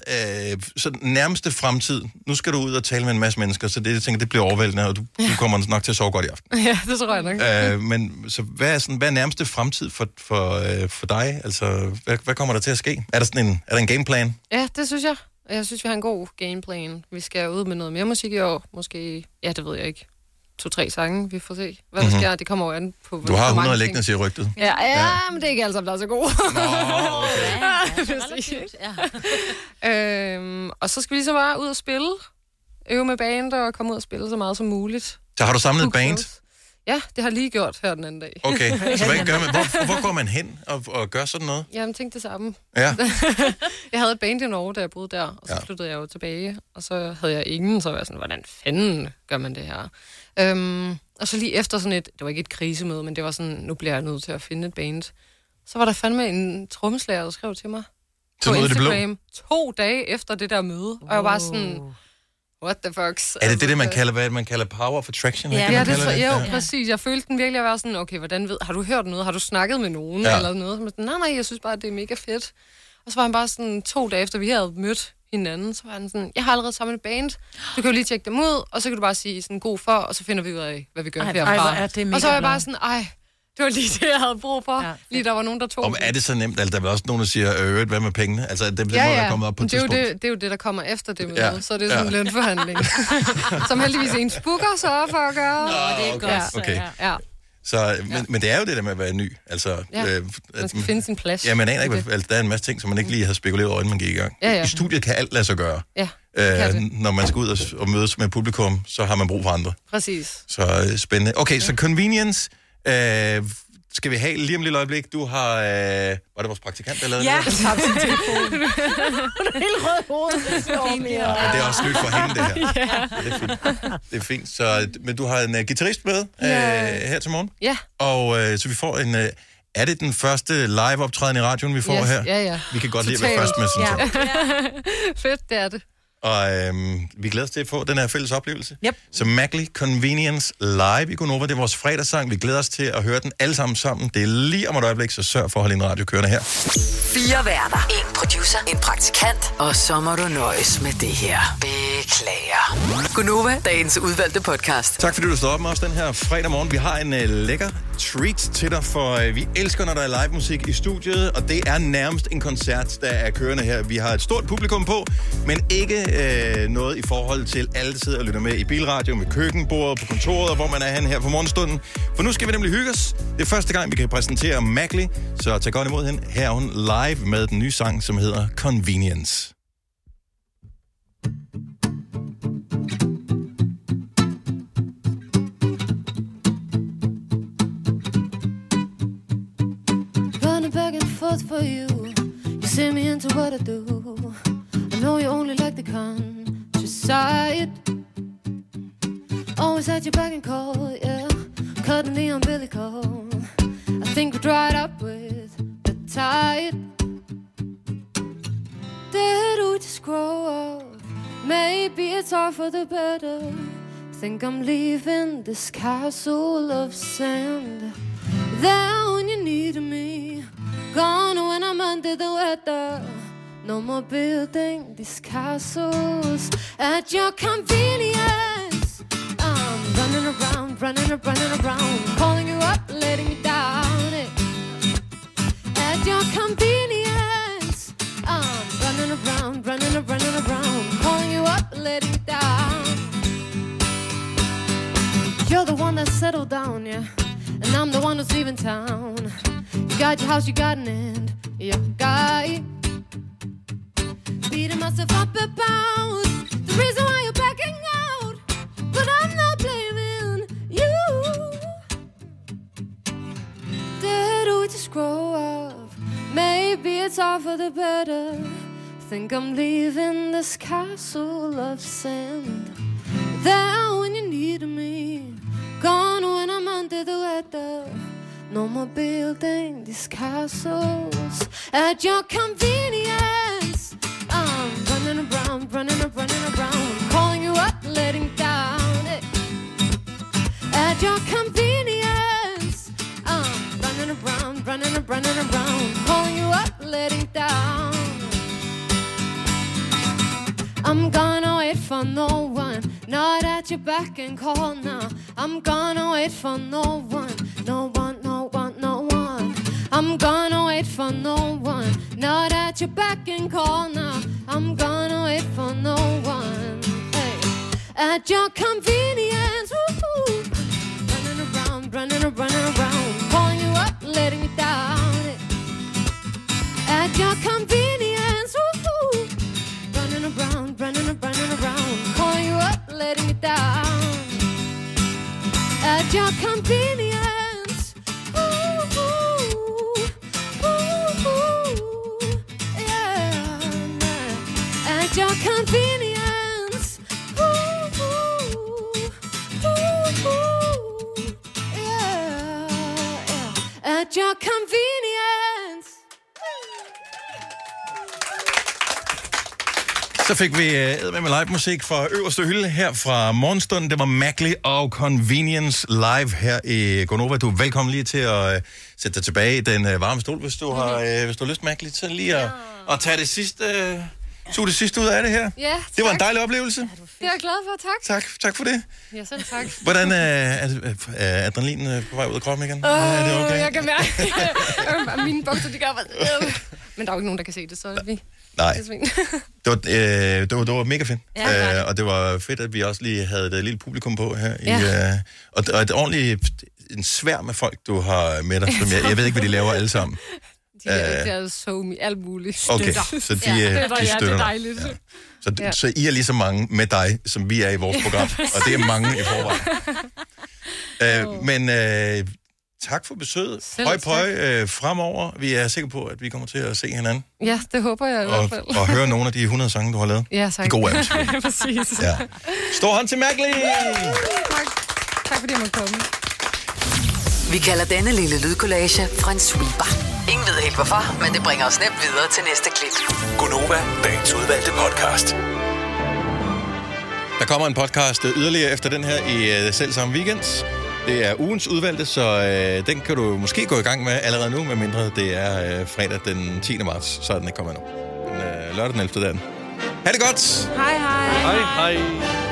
øh, så den nærmeste fremtid? Nu skal du ud og tale med en masse mennesker, så det, jeg tænker, det bliver overvældende, og du, du kommer nok til at sove godt i aften. (laughs) Ja, det tror jeg nok. Øh, men så hvad er, sådan, hvad er nærmeste fremtid for, for, øh, for dig? Altså, hvad, hvad kommer der til at ske? Er der, sådan en, er der en gameplan? Ja, det synes jeg. Jeg synes, vi har en god gameplan. Vi skal ud med noget mere musik i år. Måske, ja, det ved jeg ikke. To-tre sange, vi får se. Hvad der Mhm. sker, det kommer jo an på... Du har hvor mange 100 ting- liggende, siger rygtet. Ja, ja, ja, men det er ikke alle sammen, der er så gode. Nå, okay. (laughs) ja. øhm, og så skal vi så bare ud og spille. Øve med band og komme ud og spille så meget som muligt. Så har du samlet et band? Ja, det har lige gjort her den anden dag. Okay, (laughs) så hvad gør man? Hvor, hvor går man hen og, og gør sådan noget? Jamen, tænk det samme. Ja. (laughs) jeg havde et band i Norge, da jeg boede der, og så Ja. flyttede jeg jo tilbage, og så havde jeg ingen, så var jeg sådan, hvordan fanden gør man det her? Øhm, og så lige efter sådan et, det var ikke et krisemøde, men det var sådan, nu bliver jeg nødt til at finde et band. Så var der fandme en trommeslager, der skrev til mig Så på af det blå? Instagram, to dage efter det der møde, og jeg var sådan, what the fuck? Er det det, det man kalder, hvad man kalder power of attraction? Ja, ikke ja det jeg. Jo, præcis. Jeg følte den virkelig at være sådan, okay, hvordan ved, har du hørt noget? Har du snakket med nogen? Ja. Ja. Eller noget? Jeg sådan, nej, nej, jeg synes bare, det er mega fedt. Og så var han bare sådan, to dage efter vi havde mødt hinanden, så var han sådan, jeg har allerede samlet et band. Du kan jo lige tjekke dem ud, og så kan du bare sige sådan god for, og så finder vi ud af, hvad vi gør Ej, herfra. ej, er det mega og så var jeg bare sådan, ej, det var lige det, jeg havde brug for. Ja, lige der var nogen, der tog Om er det så nemt? Altså, der er vel også nogen, der siger, øh, hvad med pengene? Altså, det, det ja, må ja. der komme op på et det, er jo det, det er jo det, der kommer efter det møde, Ja, ja. så det er sådan ja. en lønforhandling. (laughs) Som heldigvis en spooker så for at gøre. Nå, det er okay. godt så, Okay. Ja. Så, men, men det er jo det der med at være ny. Altså, Ja, øh, man skal finde sin plads. Ja, man aner ikke, Det. hvad, altså, der er en masse ting, som man ikke lige havde spekuleret over, inden man gik i gang. Ja, ja. I studiet kan alt lade sig gøre. Ja, Øh, når man skal ud og, og mødes med publikum, så har man brug for andre. præcis. Så øh, spændende. Okay, så convenience øh, skal vi have lige om et lille øjeblik. Du har... Øh, var det vores praktikant, der lavede Ja, det? tabte sin telefon. (laughs) Hun er helt rød i hovedet. Det er så mere. Ja, det er også nyt for hende, det her. (laughs) Ja. Det er fint. Det er fint. Så, men du har en uh, guitarist med uh, Ja. her til morgen. Ja. Og uh, så vi får en... Uh, er det den første live-optræden i radioen, vi får yes, her? Ja, ja. Vi kan godt lide at være først med, synes jeg. Ja. (laughs) Fedt, det er det. Og øhm, vi glæder os til at få den her fælles oplevelse. Yep. Så Magley Convenience live i Gonova. Det er vores fredagssang. Vi glæder os til at høre den alle sammen sammen. Det er lige om et øjeblik, så sørg for at holde en radio kørende her. Fire værter. En producer. En praktikant. Og så må du nøjes med det her. Beklager. Gunova, dagens udvalgte podcast. Tak fordi du stod op med os den her fredag morgen. Vi har en uh, lækker treat til dig, for øh, vi elsker, når der er live musik i studiet, og det er nærmest en koncert, der er kørende her. Vi har et stort publikum på, men ikke øh, noget i forhold til alle, der sidder og lytter med i bilradio, med køkkenbordet, på kontoret, og hvor man er hen her for morgenstunden. For nu skal vi nemlig hygge os. Det er første gang, vi kan præsentere Mackley, så tag godt imod hende. Her er hun live med den nye sang, som hedder Convenience. For you. You send me into what I do. I know you only like the countryside. Always had your back and call, yeah. Cutting the umbilical. I think we dried up with the tide. Did we just grow up? Maybe it's all for the better. Think I'm leaving this castle of sand. There when you needed me, gone when I'm under the weather. No more building these castles at your convenience. I'm running around, running around, running around, calling you up, letting you down. It. At your convenience, I'm running around, running around, running around, calling you up, letting you down. You're the one that settled down, yeah, and I'm the one who's leaving town. You got your house, you got an end. Yeah, guy. Beating myself up about the reason why you're backing out. But I'm not blaming you. Did we just grow up? Maybe it's all for the better. Think I'm leaving this castle of sand. There when you need me, gone when I'm under the weather. No more building these castles at your convenience. I'm running around, running around, running around, calling you up, letting down it. At your convenience, I'm running around, running around, running around, calling you up, letting down. I'm gonna wait for no one, not at your back and call now. I'm gonna wait for no one, no one, no one, no one. I'm gonna wait for no one, not at your back and call now. I'm gonna wait for no one, hey, at your convenience. Woo-hoo. Running around, running around, running around, calling you up, letting you down. Hey. At your convenience. Woo-hoo running around, running around, running around, calling you up, letting you down. At your convenience. Fik vi uh, med live musik fra øverste hylde her fra morgenstunden. Det var Mackley og Convenience live her i Gonova. Du er velkommen lige til at uh, sætte dig tilbage i den uh, varme stol, hvis du har, uh, hvis du har lyst, Mackley, til lige at, at tage det sidste, uh, suge det sidste ud af det her. Ja, Det var en tak. dejlig oplevelse. Det er jeg glad for, tak. Tak, tak for det. Ja, selv tak. Hvordan uh, er, er adrenalin uh, på vej ud af kroppen igen? Åh, er det okay? jeg kan mærke. Øh, (laughs) Mine bukser, de gør bare... Men der er jo ikke nogen, der kan se det, så er vi... Nej. Det er (laughs) var, øh, det, var, det var mega fedt. Ja, øh, og det var fedt, at vi også lige havde et lille publikum på her. Ja. I, øh, og, og et ordentligt en svær med folk, du har med dig. Som jeg, jeg ved ikke, hvad de laver alle sammen. De er, Øh, de er so me, alt muligt. Okay, så de, (laughs) ja, øh, støtter, de ja, det er dejligt. Ja. Så, Ja. så I er lige så mange med dig, som vi er i vores program. og det er mange i forvejen. (laughs) øh, men øh, tak for besøget. Selv Høj pøj øh, fremover. Vi er sikre på, at vi kommer til at se hinanden. Ja, det håber jeg i Og, hvert fald. og høre nogle af de 100 sange, du har lavet. Ja, tak. De gode af. Præcis. Ja. Stor hånd til Mackley! tak. tak fordi jeg måtte komme. Vi kalder denne lille lydkollage en sweeper. Ingen ved helt hvorfor, men det bringer os nemt videre til næste klip. Gunova, dagens udvalgte podcast. Der kommer en podcast øh, yderligere efter den her i øh, selv samme weekend. Det er ugens udvalgte, så øh, den kan du måske gå i gang med allerede nu, medmindre det er øh, fredag den 10. marts, så er den ikke kommet nu. Men øh, lørdag den 11. dagen. Ha' det godt! Hej, hej. Hej, hej.